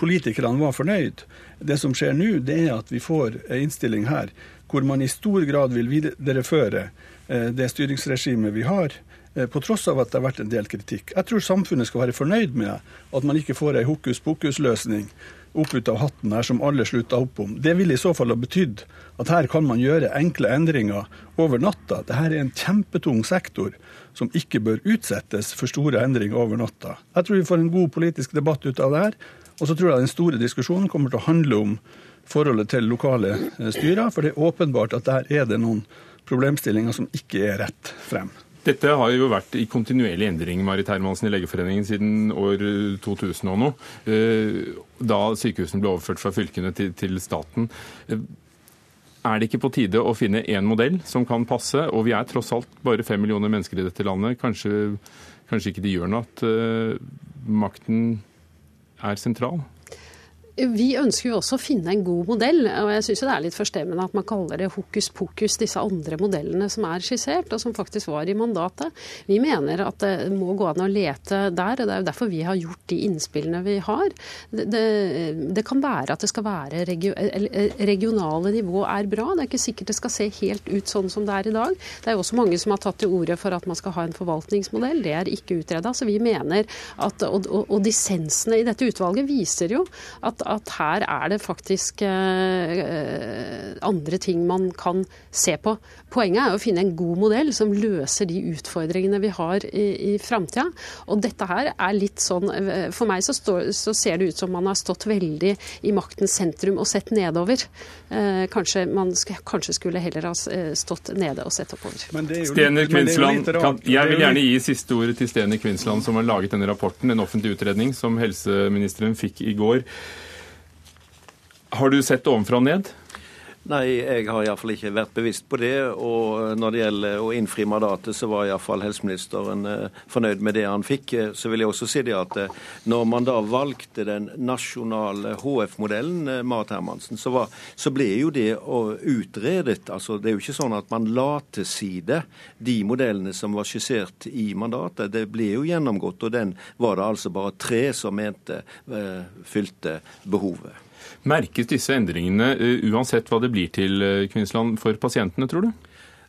Politikerne var fornøyd. Det som skjer nå, det er at vi får en innstilling her hvor man i stor grad vil videreføre eh, det styringsregimet vi har, eh, på tross av at det har vært en del kritikk. Jeg tror samfunnet skal være fornøyd med at man ikke får ei hokus pokus-løsning opp ut av hatten her som alle slutta opp om. Det ville i så fall ha betydd at her kan man gjøre enkle endringer over natta. Dette er en kjempetung sektor som ikke bør utsettes for store endringer over natta. Jeg tror vi får en god politisk debatt ut av det her. Og så tror jeg den store diskusjonen kommer til å handle om forholdet til lokale eh, styrer. For det er åpenbart at der er det noen problemstillinger som ikke er rett frem. Dette har jo vært i kontinuerlig endring Marit Hermansen, i Legeforeningen siden år 2000 og noe, eh, da sykehusene ble overført fra fylkene til, staten. Eh, er det ikke på tide å finne én modell som kan passe? Og vi er tross alt bare fem millioner mennesker i dette landet. Kanskje, kanskje ikke det gjør noe at makten er sentral? Vi ønsker jo også å finne en god modell, og jeg syns det er litt forstemmende at man kaller det hokus pokus, disse andre modellene som er skissert, og som faktisk var i mandatet. Vi mener at det må gå an å lete der, og det er jo derfor vi har gjort de innspillene vi har. Det, det, det kan være at det skal være regio, regionale nivå er bra, det er ikke sikkert det skal se helt ut sånn som det er i dag. Det er jo også mange som har tatt til orde for at man skal ha en forvaltningsmodell, det er ikke utreda. Så vi mener at, og, og, og dissensene i dette utvalget viser jo at at her er det faktisk eh, andre ting man kan se på. Poenget er å finne en god modell som løser de utfordringene vi har i, i framtida. Og dette her er litt sånn eh, For meg så, stå, så, ser det ut som man har stått veldig i maktens sentrum og sett nedover. Eh, kanskje man kanskje skulle heller ha eh, stått nede og sett oppover. Stener Kvinsland, kan, jeg vil gjerne gi siste ordet til Stener Kvinsland, som har laget denne rapporten, en offentlig utredning som helseministeren fikk i går. Har du sett ovenfra og ned? Nei, jeg har iallfall ikke vært bevisst på det. Og når det gjelder å innfri mandatet, så var iallfall helseministeren eh, fornøyd med det han fikk. Så vil jeg også si det at eh, når man da valgte den nasjonale HF-modellen, eh, Marit Hermansen, så, var, så, ble jo det utredet. Altså, det er jo ikke sånn at man la til side de modellene som var skissert i mandatet. Det ble jo gjennomgått, og den var det altså bare tre som mente fylte behovet. Merkes disse endringene, eh, uansett hva det blir til, Kvinnsland for pasientene, tror du?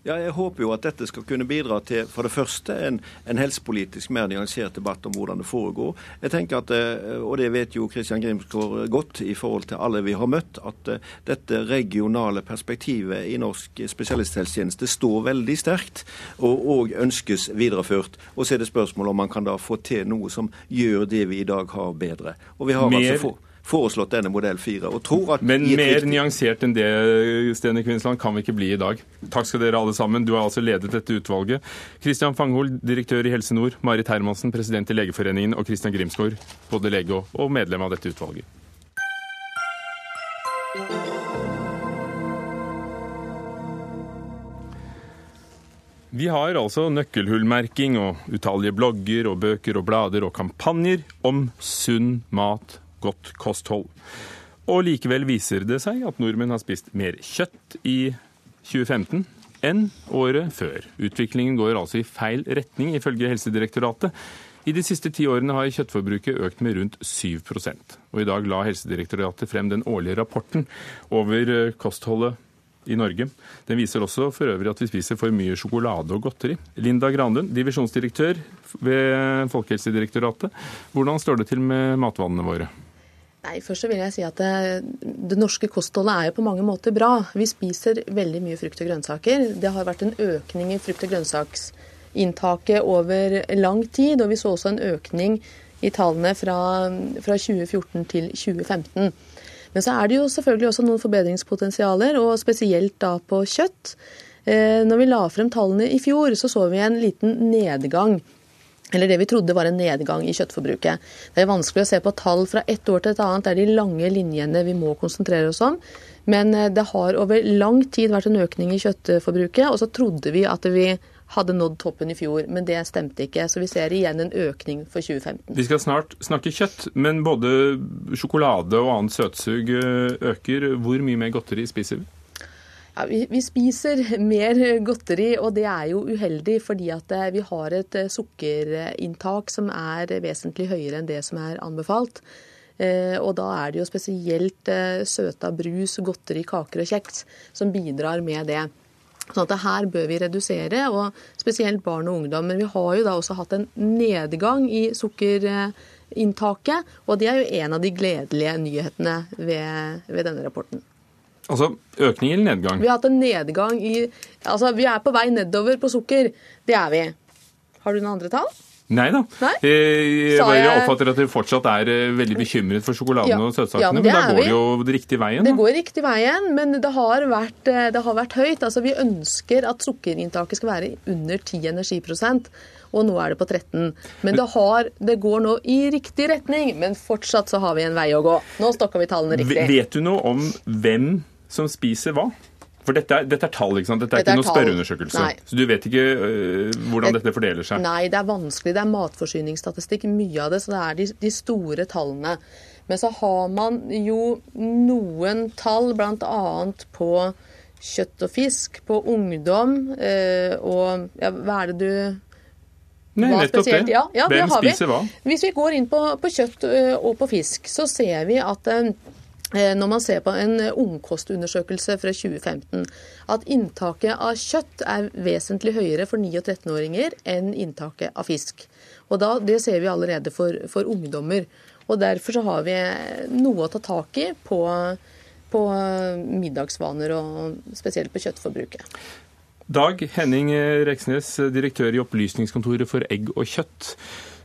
Ja, Jeg håper jo at dette skal kunne bidra til for det første en, en helsepolitisk mer nyansert debatt om hvordan det foregår. Jeg tenker at, eh, og det vet jo Kristian Grimsgaard godt i forhold til alle vi har møtt, at dette regionale perspektivet i norsk spesialisthelsetjeneste står veldig sterkt og, og ønskes videreført. Og så er det spørsmål om man kan da få til noe som gjør det vi i dag har bedre. Og vi har Mer... altså få foreslått denne modell 4. Men mer riktig... nyansert enn det Stene Kvinnsland, kan vi ikke bli i dag. Takk skal dere alle sammen. Du har altså ledet dette utvalget. Kristian Fanghold, direktør i Helse Nord. Marit Hermansen, president i Legeforeningen. Og Kristian Grimsgaard, både lege og medlem av dette utvalget. Vi har altså nøkkelhullmerking og utallige blogger og bøker og blader og kampanjer om sunn mat godt kosthold. Og likevel viser det seg at nordmenn har spist mer kjøtt i 2015 enn året før. Utviklingen går altså i feil retning, ifølge Helsedirektoratet. I de siste ti årene har kjøttforbruket økt med rundt 7 Og I dag la Helsedirektoratet frem den årlige rapporten over eh, kostholdet i Norge. Den viser også for øvrig at vi spiser for mye sjokolade og godteri. Linda Granlund, divisjonsdirektør ved Folkehelsedirektoratet. Hvordan står det til med matvanene våre? Nei, først så vil jeg si at det, det, norske kostholdet er jo på mange måter bra. Vi spiser veldig mye frukt og grønnsaker. Det har vært en økning i frukt- og grønnsaksinntaket over lang tid. Og vi så også en økning i tallene fra, fra 2014 til 2015. Men så er det jo selvfølgelig også noen forbedringspotensialer, og spesielt da på kjøtt. Eh, når vi la frem tallene i fjor, så så vi en liten nedgang eller det vi trodde var en nedgang i kjøttforbruket. Det er vanskelig å se på tall fra ett år til et annet. Det er de lange linjene vi må konsentrere oss om. Men eh, det har over lang tid vært en økning i kjøttforbruket, og så trodde vi at vi hadde nådd toppen i fjor, men det stemte ikke. Så vi ser igjen en økning for 2015. Vi skal snart snakke kjøtt, men både sjokolade og annet søtsug eh, øker. Hvor mye mer godteri spiser vi? Ja, vi, vi, spiser mer godteri, og det er jo uheldig fordi at eh, vi har et eh, sukkerinntak som er vesentlig høyere enn det som er anbefalt. Eh, og da er det jo spesielt søta brus, godteri, kaker og kjeks som bidrar med det. Sånn at her bør vi redusere, og spesielt barn og ungdom. Men vi har jo da også hatt en nedgang i sukkerinntaket, og det er jo en av de gledelige nyhetene ved, ved denne rapporten. Altså økning eller nedgang? Vi har hatt en nedgang i Altså, vi er på vei nedover på sukker. Det er vi. Har du noen andre tall? Nei da. Nei? Eh, jeg, jeg oppfatter at dere fortsatt er eh, veldig bekymret for sjokoladen ja. og søtsakene. Ja, men, men da går det jo riktig veien? Det da. går riktig veien, men det har, vært, eh, det har vært høyt. Altså, vi ønsker at sukkerinntaket skal være under 10 energiprosent og nå er det på 13. Men det, har, det, går nå i riktig retning, men fortsatt så har vi en vei å gå. Nå stokker vi tallene riktig. Vet du noe om hvem som spiser hva? For dette er, dette er tall, ikke sant? Dette er dette ikke noen spørreundersøkelse. Nei. Så du vet ikke uh, hvordan dette fordeler seg? Nei, det er vanskelig. Det er matforsyningsstatistikk, mye av det. Så det er de, de store tallene. Men så har man jo noen tall, bl.a. på kjøtt og fisk, på ungdom. Uh, og ja, hva er det du Nei, nettopp det. Ja, ja, Hvem det spiser hva? Hvis vi går inn på, på kjøtt uh, og på fisk, så ser vi at Eh, når man ser på en eh, ungkostundersøkelse fra 2015, at inntaket av kjøtt er vesentlig høyere for 9- og 13-åringer enn inntaket av fisk. Og da, Det ser vi allerede for, for, ungdommer. Og Derfor så har vi noe å ta tak i på, på middagsvaner, og spesielt på kjøttforbruket. Dag Henning Reksnes, direktør i Opplysningskontoret for egg og kjøtt.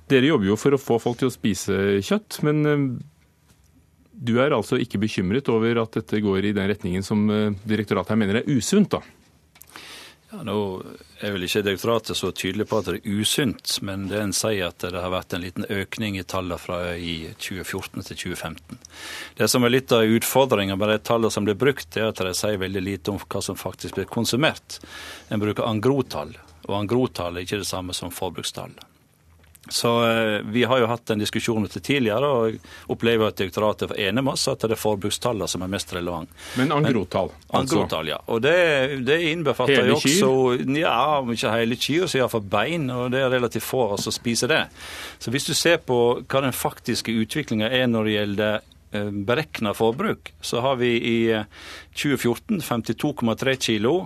Dere jobber jo for å få folk til å spise kjøtt, men eh, du er altså ikke bekymret over at dette går i den retningen som eh, direktoratet her mener er usunt, da? Ja, nå er vel ikke direktoratet så tydelig på at det er usunt, men det en sier at det har vært en liten økning i tallene fra i 2014 til 2015. Det som er litt av utfordringa med de tallene som blir brukt, er at de sier veldig lite om hva som faktisk blir konsumert. En bruker angrotall, og angrotall er ikke det samme som forbrukstall. Så eh, Vi har jo hatt en diskusjon til tidligere, og opplever at direktoratet er enig med oss at det er forbrukstallene som er mest relevant. Men angrotall? Altså. Angrotall, ja. Og det, det innbefatter hele jo også kyr? Ja, ikke hele kyr, så iallfall bein, og det er relativt få av oss som spiser det. Så hvis du ser på hva den faktiske utviklinga er når det gjelder eh, beregna forbruk, så har vi i 2014 eh, 52,3 kilo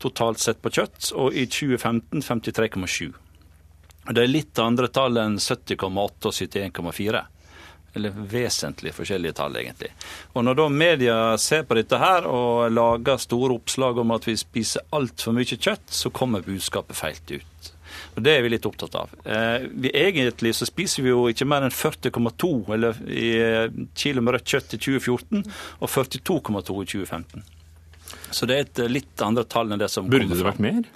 totalt sett på kjøtt, og i 2015 53,7. Det er litt andre tall enn 70,8 og 71,4. Eller vesentlig forskjellige tall, egentlig. Og Når da media ser på dette her og lager store oppslag om at vi spiser altfor mye kjøtt, så kommer budskapet feilt ut. Og Det er vi litt opptatt av. Eh, vi, egentlig så spiser vi jo ikke mer enn 40,2 eller i kilo med rødt kjøtt i 2014 og 42,2 i 2015. Så det er et litt andre tall enn det som. Burde det vært mer?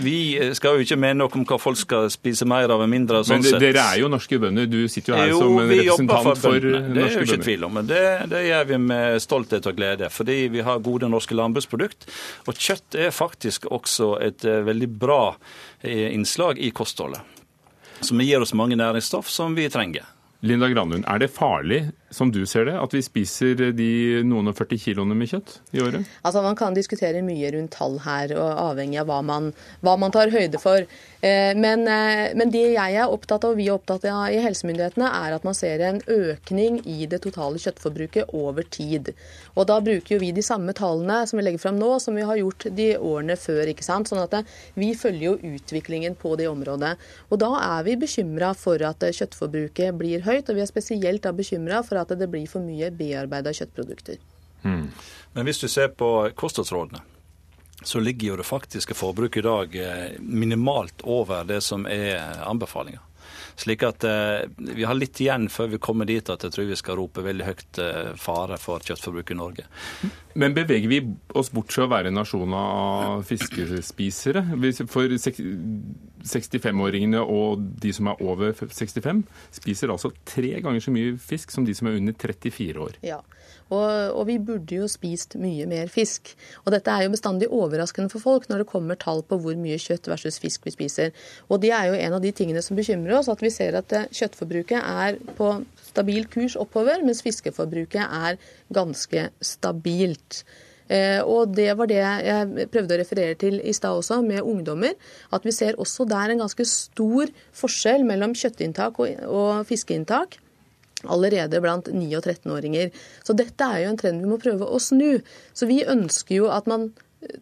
Vi skal jo ikke mene noe om hva folk skal spise mer av enn mindre. Sånn sett. men dere er jo norske bønder. Du sitter jo her jo, som en representant for, for norske bønder. Det er jo ikke tvil om. Men det, det, gjør vi med stolthet og glede. Fordi vi har gode norske landbruksprodukt. Og kjøtt er faktisk også et eh, veldig bra eh, innslag i kostholdet. Som gir oss mange næringsstoff som vi trenger. Linda Granlund, er det farlig som du ser det, at vi spiser de noen og 40 kiloene med kjøtt i året? Altså Man kan diskutere mye rundt tall her, og avhengig av hva man, hva man tar høyde for. Eh, men, eh, men, det jeg er opptatt av, og vi er opptatt av i helsemyndighetene, er at man ser en økning i det totale kjøttforbruket over tid. Og Da bruker jo vi de samme tallene som vi legger fram nå, som vi har gjort de årene før. ikke sant? Sånn at Vi følger jo utviklingen på det området. Og Da er vi bekymra for at kjøttforbruket blir høyt, og vi er spesielt da bekymra for at det blir for mye bearbeida kjøttprodukter. Mm. Men hvis du ser på kostholdsrådene, så ligger jo det faktiske forbruket i dag eh, minimalt over det som er anbefalinga. Slik at eh, vi har litt igjen før vi kommer dit at jeg tror vi skal rope veldig høyt eh, fare for kjøttforbruk i Norge. Men beveger vi oss bort fra å være en nasjon av fiskespisere? For 65-åringene og de som er over 65, spiser altså tre ganger så mye fisk som de som er under 34 år. Ja, og, og, vi burde jo spist mye mer fisk. Og dette er jo bestandig overraskende for folk når det kommer tall på hvor mye kjøtt versus fisk vi spiser. Og det er jo en av de tingene som bekymrer oss, at vi ser at eh, kjøttforbruket er på stabil kurs oppover, mens fiskeforbruket er ganske stabilt. Eh, og det var det jeg prøvde å referere til i stad også, med ungdommer. At vi ser også der en ganske stor forskjell mellom kjøttinntak og, fiskeinntak allerede blant 9- og 13-åringer. Så dette er jo en trend vi må prøve å snu. Så vi ønsker jo at man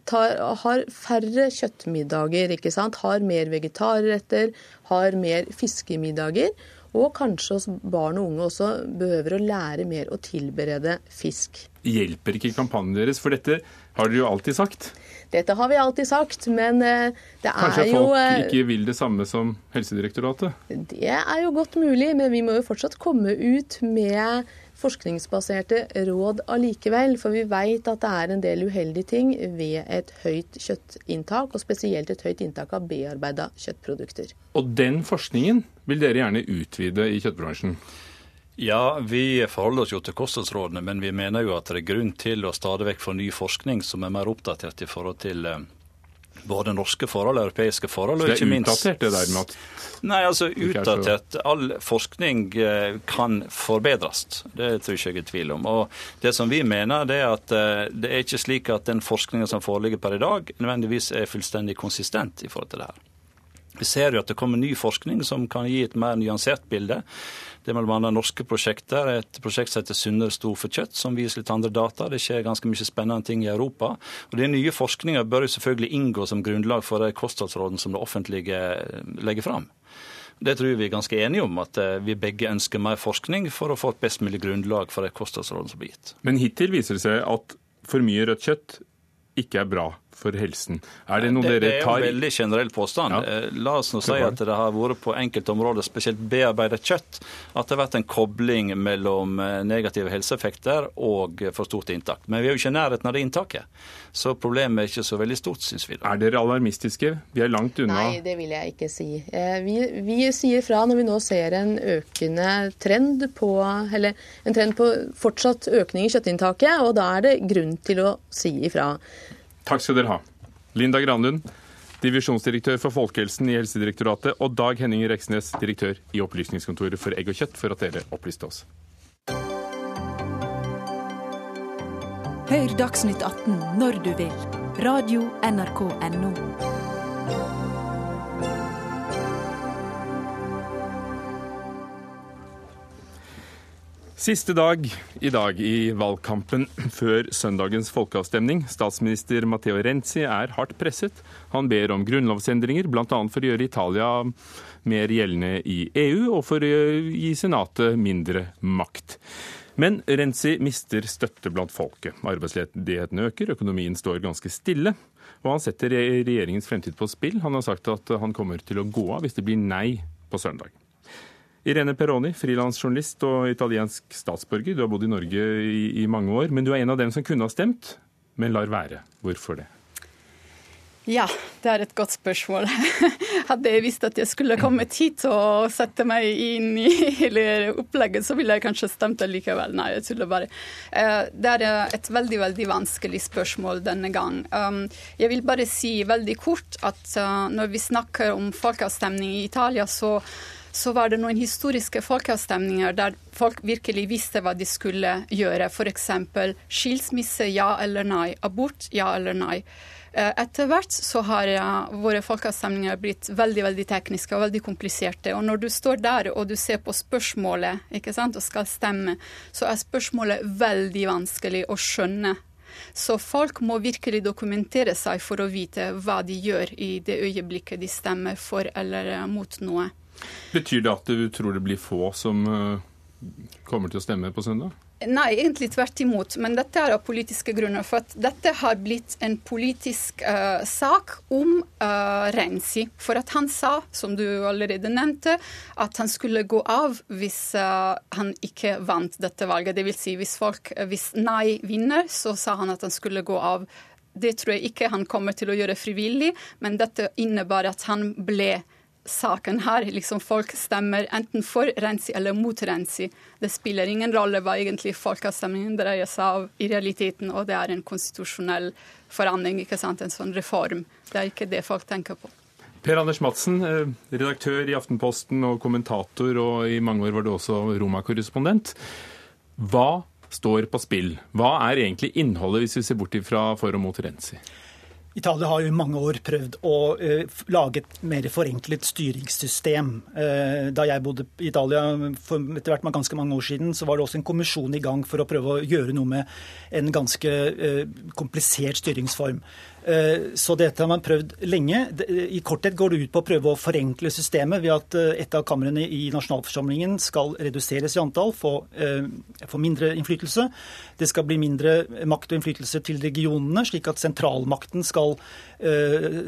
tar, har færre kjøttmiddager, ikke sant? har mer vegetarretter, har mer fiskemiddager. Og kanskje oss barn og unge også behøver å lære mer å tilberede fisk. Hjelper ikke kampanjen deres, for dette har dere jo alltid sagt? Dette har vi alltid sagt, men eh, det er jo Kanskje folk eh, ikke vil det samme som Helsedirektoratet? Det er jo godt mulig, men vi må jo fortsatt komme ut med forskningsbaserte råd allikevel. For vi vet at det er en del uheldige ting ved et høyt kjøttinntak, og spesielt et høyt inntak av bearbeida kjøttprodukter. Og den forskningen vil dere gjerne utvide i kjøttbransjen? Ja, vi forholder oss jo til kostholdsrådene, men vi mener jo at det er grunn til å stadig vekk få ny forskning som er mer oppdatert i forhold til eh, både norske forhold europeiske forhold. og ikke minst... Så det er utdatert det der med at Nei, altså utdatert. All forskning eh, kan forbedres. Det tror jeg ikke jeg er tvil om. Og Det som vi mener, det er at eh, det er ikke slik at den forskningen som foreligger per i dag, nødvendigvis er fullstendig konsistent i forhold til det her. Vi ser jo at det kommer ny forskning som kan gi et mer nyansert bilde. Det er bl.a. norske prosjekter. Et prosjekt som heter Sunnere sto for kjøtt, som viser litt andre data. Det skjer ganske mye spennende ting i Europa. Og Den nye forskninga bør jo selvfølgelig inngå som grunnlag for de kostholdsrådene som det offentlige eh, legger fram. Det tror vi er ganske enige om, at eh, vi begge ønsker mer forskning for å få et best mulig grunnlag for de kostholdsrådene som blir gitt. Men hittil viser det seg at for mye rødt kjøtt ikke er bra for helsen. Er det noe det, dere tar Det er en veldig generell påstand. Ja. Eh, la oss nå si at det har vært på enkelte områder, spesielt bearbeidet kjøtt, at det har vært en kobling mellom eh, negative helseeffekter og for stort inntak. Men vi er jo ikke i nærheten av det inntaket. Så problemet er ikke så veldig stort, syns vi. Da. Er dere alarmistiske? Vi er langt unna. Nei, det vil jeg ikke si. Eh, vi, vi sier fra når vi nå ser en økende trend på, eller en trend på fortsatt økning i kjøttinntaket, og da er det grunn til å si ifra. Takk skal dere ha. Linda Granlund, divisjonsdirektør for folkehelsen i Helsedirektoratet, og Dag Henning Reksnes, direktør i Opplysningskontoret for egg og kjøtt, for at dere opplyste oss. Hør Dagsnytt 18 når du vil. Radio NRK Radio.nrk.no. Siste dag i dag i valgkampen før søndagens folkeavstemning. Statsminister Matteo Renzi er hardt presset. Han ber om grunnlovsendringer, bl.a. for å gjøre Italia mer gjeldende i EU, og for å gi Senatet mindre makt. Men Renzi mister støtte blant folket. Arbeidsledigheten øker, økonomien står ganske stille. Og han setter regjeringens fremtid på spill. Han har sagt at han kommer til å gå av hvis det blir nei på søndag. Irene Peroni, frilansjournalist og italiensk statsborger. Du har bodd i Norge i, i, mange år, men du er en av dem som kunne ha stemt, men lar være. Hvorfor det? Ja, det er et godt spørsmål. Hadde jeg visst at jeg skulle kommet hit og sette meg inn i hele opplegget, så ville jeg kanskje stemt likevel. Nei, jeg tuller bare. Eh, det er et veldig veldig vanskelig spørsmål denne gang. Um, jeg vil bare si veldig kort at uh, når vi snakker om folkeavstemning i Italia, så så var det noen historiske folkeavstemninger der folk virkelig visste hva de skulle gjøre. F.eks. skilsmisse, ja eller nei. Abort, ja eller nei. Eh, etter hvert så har våre folkeavstemninger blitt veldig veldig tekniske og veldig kompliserte. Og når du står der og du ser på spørsmålet ikke sant, og skal stemme, så er spørsmålet veldig vanskelig å skjønne. Så folk må virkelig dokumentere seg for å vite hva de gjør i det øyeblikket de stemmer for eller mot noe. Betyr det at du tror det blir få som eh, kommer til å stemme på søndag? Nei, egentlig tvert imot. Men dette er av politiske grunner. For at dette har blitt en politisk uh, sak om uh, Renzi. For at han sa, som du allerede nevnte, at han skulle gå av hvis uh, han ikke vant dette valget. Det vil si, hvis, folk, hvis nei vinner, så sa han at han skulle gå av. Det tror jeg ikke han kommer til å gjøre frivillig, men dette innebar at han ble saken her. Liksom folk stemmer enten for Renzi eller mot Renzi. Det spiller ingen rolle hva egentlig folkeavstemningen dreier seg av i realiteten, og det er en konstitusjonell forandring, ikke sant? en sånn reform. Det er ikke det folk tenker på. Per Anders Madsen, eh, redaktør i Aftenposten og kommentator, og i mange år var du også Roma-korrespondent. Hva står på spill? Hva er egentlig innholdet, hvis vi ser bort fra for og mot Renzi? Italia har jo i mange år prøvd å uh, lage et mer forenklet styringssystem. Uh, da jeg bodde i Italia for etter hvert ganske mange år siden, så var det også en kommisjon i gang for å prøve å gjøre noe med en ganske uh, komplisert styringsform. Eh, så dette har man prøvd lenge. I korthet går det ut på å prøve å forenkle systemet ved at eh, et av kamrene i nasjonalforsamlingen skal reduseres i antall, få, eh, mindre innflytelse. Det skal bli mindre makt og innflytelse til regionene, slik at sentralmakten skal,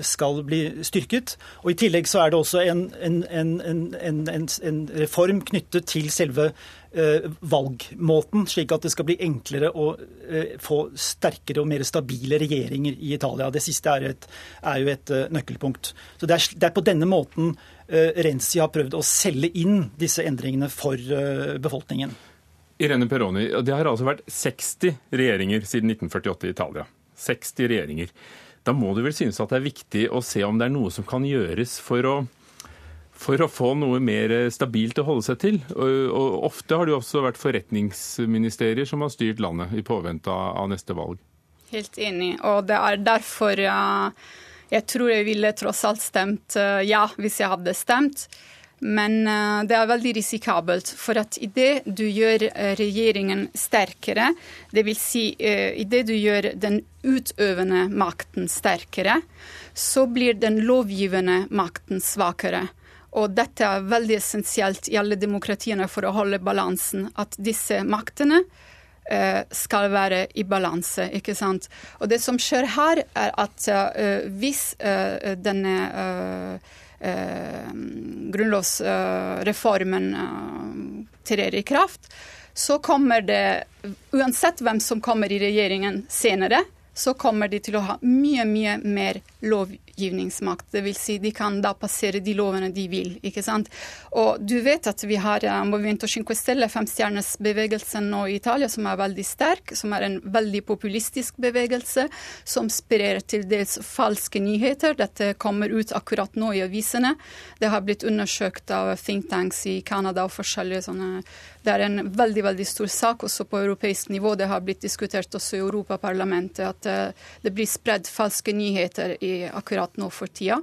skal bli styrket. Og I tillegg så er det også en, en, en, en reform knyttet til selve Eh, valgmåten, slik at det skal bli enklere å eh, få sterkere og mer stabile regjeringer i Italia. Det siste er, et, er jo et eh, nøkkelpunkt. Så det er, det er, på denne måten Renzi har prøvd å selge inn disse endringene for befolkningen. Irene Peroni, det har altså vært 60 regjeringer siden 1948 i Italia. 60 regjeringer. Da må du vel synes at det er viktig å se om det er noe som kan gjøres for å for å få noe mer stabilt å holde seg til. Og, ofte har det jo også vært forretningsministerier som har styrt landet i påvente av neste valg. Helt enig, og det er derfor jeg tror jeg ville tross alt stemt eh, ja hvis jeg hadde stemt. Men eh, det er veldig risikabelt. For at idet du gjør eh, regjeringen sterkere, dvs. Si, idet du gjør den utøvende makten sterkere, så blir den lovgivende makten svakere. Og dette er veldig essensielt i alle demokratiene for å holde balansen. At disse maktene uh, skal være i balanse. ikke sant? Og det som skjer her, er at uh, hvis uh, denne grunnlovsreformen trer i kraft, så kommer det, uansett hvem som kommer i regjeringen senere, så kommer de til å ha mye, mye mer lovgivningsmakt. Vil si, de kan da passere de lovene de vil. ikke sant? Og du vet at vi har uh, Movimento Cinque Stelle, femstjernesbevegelsen nå i Italia, som er veldig sterk, som er en veldig populistisk bevegelse, som sprer til dels falske nyheter. Dette kommer ut akkurat nå i avisene. Det har blitt undersøkt av think tanks i Canada og forskjellige sånne det er en veldig veldig stor sak også på europeisk nivå. Det har blitt diskutert også i Europaparlamentet at eh, det blir spredd falske nyheter i, akkurat nå for tida.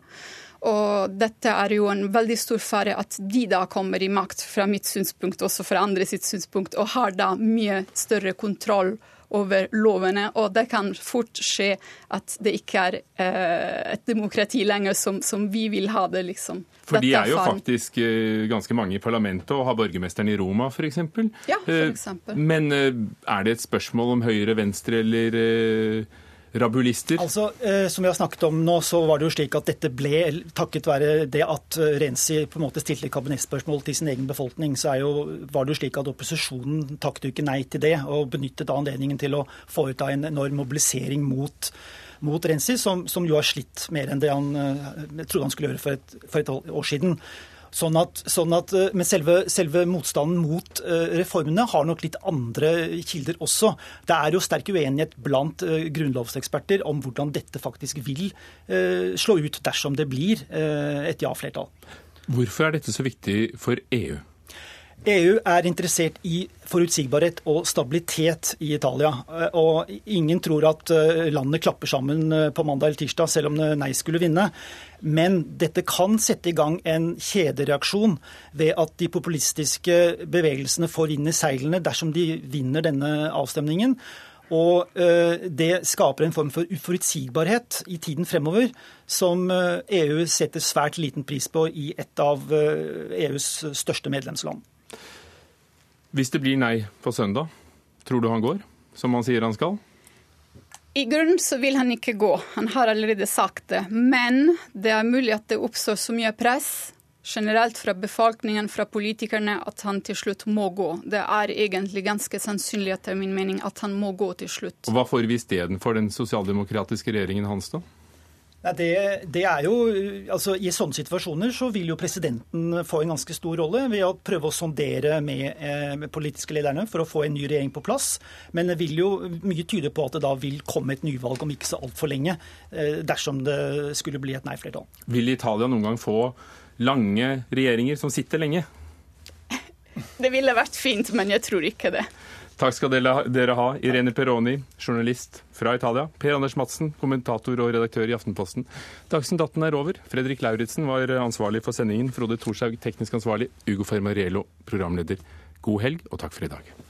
Og dette er jo en veldig stor fare at de da kommer i makt, fra mitt synspunkt, også fra andre sitt synspunkt, og har da mye større kontroll over lovene. Og det kan fort skje at det ikke er eh, et demokrati lenger som, som, vi vil ha det, liksom. For de er jo faktisk eh, ganske mange i parlamentet og har borgermesteren i Roma, f.eks. Ja, for eh. Men eh, er det et spørsmål om høyre, venstre eller eh, rabulister? Altså, eh, Som vi har snakket om nå, så var det jo slik at dette ble takket være det at eh, Renzi på en måte stilte kabinettspørsmål til sin egen befolkning, så jo, var det jo slik at opposisjonen takket jo ikke nei til det, og benyttet anledningen til å foreta en enorm mobilisering mot mot Renzi, som, som, jo har slitt mer enn det han uh, trodde han skulle gjøre for et, for et år siden. Sånn at, sånn at, eh, men selve, selve, motstanden mot uh, reformene har nok litt andre kilder også. Det er jo sterk uenighet blant uh, grunnlovseksperter om hvordan dette faktisk vil slå ut dersom det blir et ja-flertall. Hvorfor er dette så viktig for EU? EU er interessert i forutsigbarhet og stabilitet i Italia. Og ingen tror at landet klapper sammen på mandag eller tirsdag, selv om nei skulle vinne. Men dette kan sette i gang en kjedereaksjon ved at de populistiske bevegelsene får vind i seilene dersom de vinner denne avstemningen. Og det skaper en form for uforutsigbarhet i tiden fremover som EU setter svært liten pris på i et av EUs største medlemsland. Hvis det blir nei på søndag, Tror du han går, som han sier han skal? I grunnen så vil han ikke gå, han har allerede sagt det. Men det er mulig at det oppstår så mye press generelt fra befolkningen, fra politikerne, at han til slutt må gå. Det er egentlig ganske sannsynlig etter min mening at han må gå til slutt. Og Hva får vi istedenfor den sosialdemokratiske regjeringen hans, da? Nei, det, det, er jo, altså I sånne situasjoner så vil jo presidenten få en ganske stor rolle ved å prøve å sondere med, eh, med politiske lederne for å få en ny regjering på plass. Men det vil jo mye tyde på at det da vil komme et nyvalg om ikke så altfor lenge, eh, dersom det skulle bli et nei-flertall. Vil Italia noen gang få lange regjeringer som sitter lenge? Det ville vært fint, men jeg tror ikke det. Takk skal dere ha, Irene Peroni, journalist fra Italia. Per Anders Madsen, kommentator og redaktør i Aftenposten. Dagsnytt 18 er over. Fredrik Lauritzen var ansvarlig for sendingen. Frode Thorshaug, teknisk ansvarlig. Ugo Fermariello, programleder. God helg, og takk for i dag.